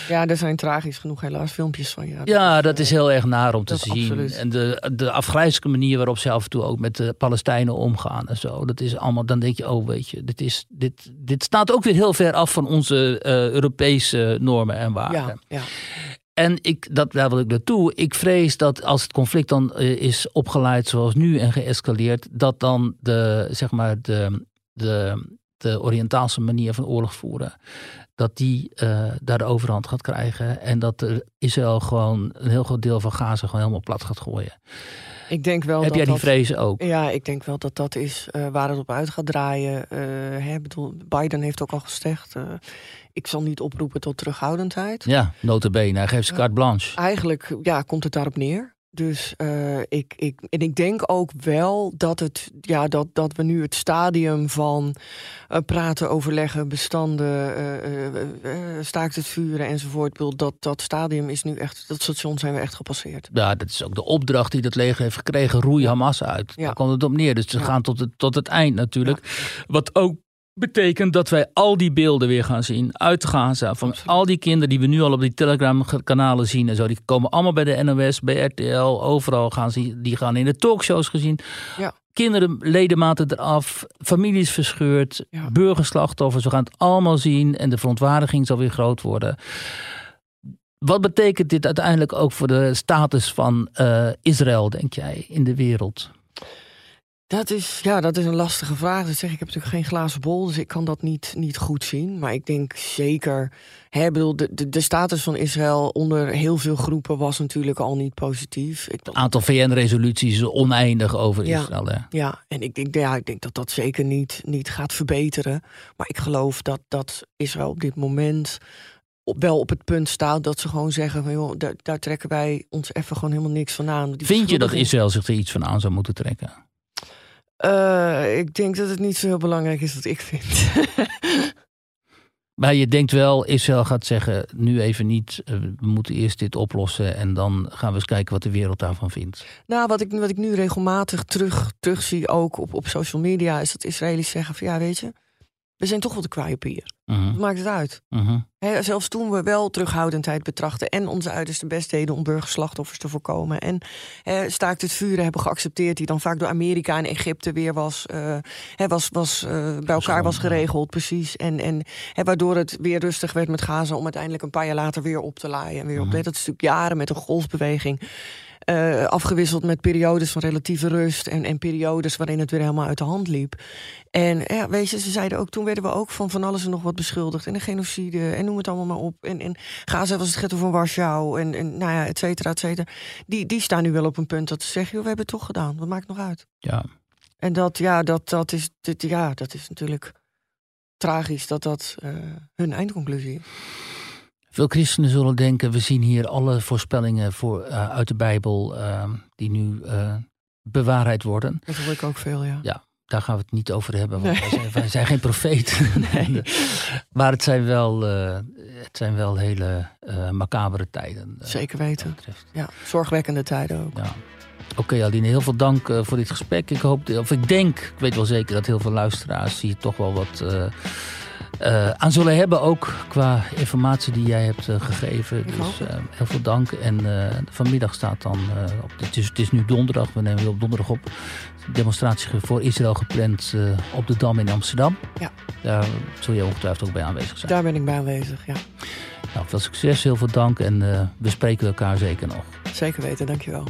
ja, er zijn tragisch genoeg helaas filmpjes van. Ja, Ja, dat eh, is heel erg naar om te dat zien. absoluut. En de, de afgrijzelijke manier waarop ze af en toe ook met de Palestijnen omgaan en zo. Dat is allemaal, dan denk je, oh weet je, dit, is, dit, dit staat ook weer heel ver af van onze eh, Europese normen en waarden. Ja, ja. En ik, dat, daar wil ik naartoe. Ik vrees dat als het conflict dan eh, is opgeleid zoals nu en geëscaleerd, dat dan de, zeg maar de, de, de Oriëntaalse manier van oorlog voeren, dat die uh, daar de overhand gaat krijgen. En dat er Israël gewoon een heel groot deel van Gaza gewoon helemaal plat gaat gooien. Ik denk wel Heb dat jij die dat- vrezen ook? Ja, ik denk wel dat dat is eh, waar het op uit gaat draaien. Eh, hè, bedoel, Biden heeft ook al gezegd, eh, ik zal niet oproepen tot terughoudendheid. Ja, notabene. Hij geeft ze carte blanche. Eigenlijk ja, komt het daarop neer. Dus eh, ik, ik, en ik denk ook wel dat, het, ja, dat, dat we nu het stadium van eh, praten, overleggen, bestanden, eh, staakt het vuren enzovoort. Dat, dat stadium is nu echt, dat station zijn we echt gepasseerd. Ja, dat is ook de opdracht die dat leger heeft gekregen. Roei Hamas uit. Ja. Daar komt het op neer. Dus ze Ja. gaan tot het, tot het eind natuurlijk. Wat ook betekent dat wij al die beelden weer gaan zien uit Gaza. Van Absoluut. al die kinderen die we nu al op die Telegram-kanalen zien en zo. Die komen allemaal bij de NOS, bij RTL. Overal gaan ze, die gaan in de talkshows gezien. Ja. Kinderen, ledematen eraf, families verscheurd, Ja. burgerslachtoffers. We gaan het allemaal zien en de verontwaardiging zal weer groot worden. Wat betekent dit uiteindelijk ook voor de status van eh, Israël, denk jij, in de wereld? Dat is, ja, dat is een lastige vraag. Dus zeg, ik heb natuurlijk geen glazen bol, dus ik kan dat niet, niet goed zien. Maar ik denk zeker, hè, ik bedoel, de, de, de status van Israël onder heel veel groepen was natuurlijk al niet positief. Ik, Het aantal VN-resoluties oneindig over Ja. Israël. Hè? ja, en ik denk, ja, ik denk dat dat zeker niet, niet gaat verbeteren. Maar ik geloof dat, dat Israël op dit moment op, wel op het punt staat dat ze gewoon zeggen: van, joh, daar, daar trekken wij ons even gewoon helemaal niks van aan. Die Vind je dat Israël zich er iets van aan zou moeten trekken? Eh, ik denk dat het niet zo heel belangrijk is wat ik vind. Maar je denkt wel, Israël gaat zeggen, nu even niet, eh, we moeten eerst dit oplossen en dan gaan we eens kijken wat de wereld daarvan vindt. Nou, wat ik, wat ik nu regelmatig terug, terugzie, ook op, op social media, is dat Israëli's zeggen van ja, weet je, we zijn toch wel de kwaaie pier. Wat maakt het uit? mhm. Zelfs toen we wel terughoudendheid betrachten en onze uiterste best deden om burgerslachtoffers te voorkomen. En hè, staakt het vuren hebben geaccepteerd, die dan vaak door Amerika en Egypte weer was, eh, was, was, eh, bij elkaar was geregeld, precies. En, en waardoor het weer rustig werd met Gaza om uiteindelijk een paar jaar later weer op te laaien. En weer op. Mhm. Dat is natuurlijk jaren met een golfbeweging. Eh, afgewisseld met periodes van relatieve rust en, en periodes waarin het weer helemaal uit de hand liep. En ja, weet je, ze zeiden ook, toen werden we ook van van alles en nog wat beschuldigd. En de genocide, en noem het allemaal maar op. En, en Gaza was het ghetto van Warschau, en, en nou ja, et cetera, et cetera. Die, die staan nu wel op een punt dat ze zeggen, joh, we hebben het toch gedaan. Wat maakt nog uit? Ja. En dat, ja, dat, dat, is, dit, ja, dat is natuurlijk tragisch dat dat eh, hun eindconclusie is. Veel christenen zullen denken, we zien hier alle voorspellingen voor, eh, uit de Bijbel eh, die nu eh, bewaarheid worden. Dat hoor ik ook veel, ja. Ja. Daar gaan we het niet over hebben, want Nee. wij, zijn, wij zijn geen profeten. Nee. maar het zijn wel, eh, het zijn wel hele macabere tijden. Zeker weten. Ja, zorgwekkende tijden ook. Ja. Oké, Aline, heel veel dank voor dit gesprek. Ik hoop, of ik denk, ik weet wel zeker dat heel veel luisteraars hier toch wel wat eh, aan zullen hebben. Ook qua informatie die jij hebt eh, gegeven. Dus eh, heel veel dank. En vanmiddag staat dan, op, het, is, het is nu donderdag, we nemen weer op donderdag op. Demonstratie voor Israël gepland op de Dam in Amsterdam. Ja. Daar zul je ongetwijfeld ook bij aanwezig zijn. Daar ben ik bij aanwezig, ja. Nou, veel succes, heel veel dank en we spreken elkaar zeker nog. Zeker weten, dankjewel.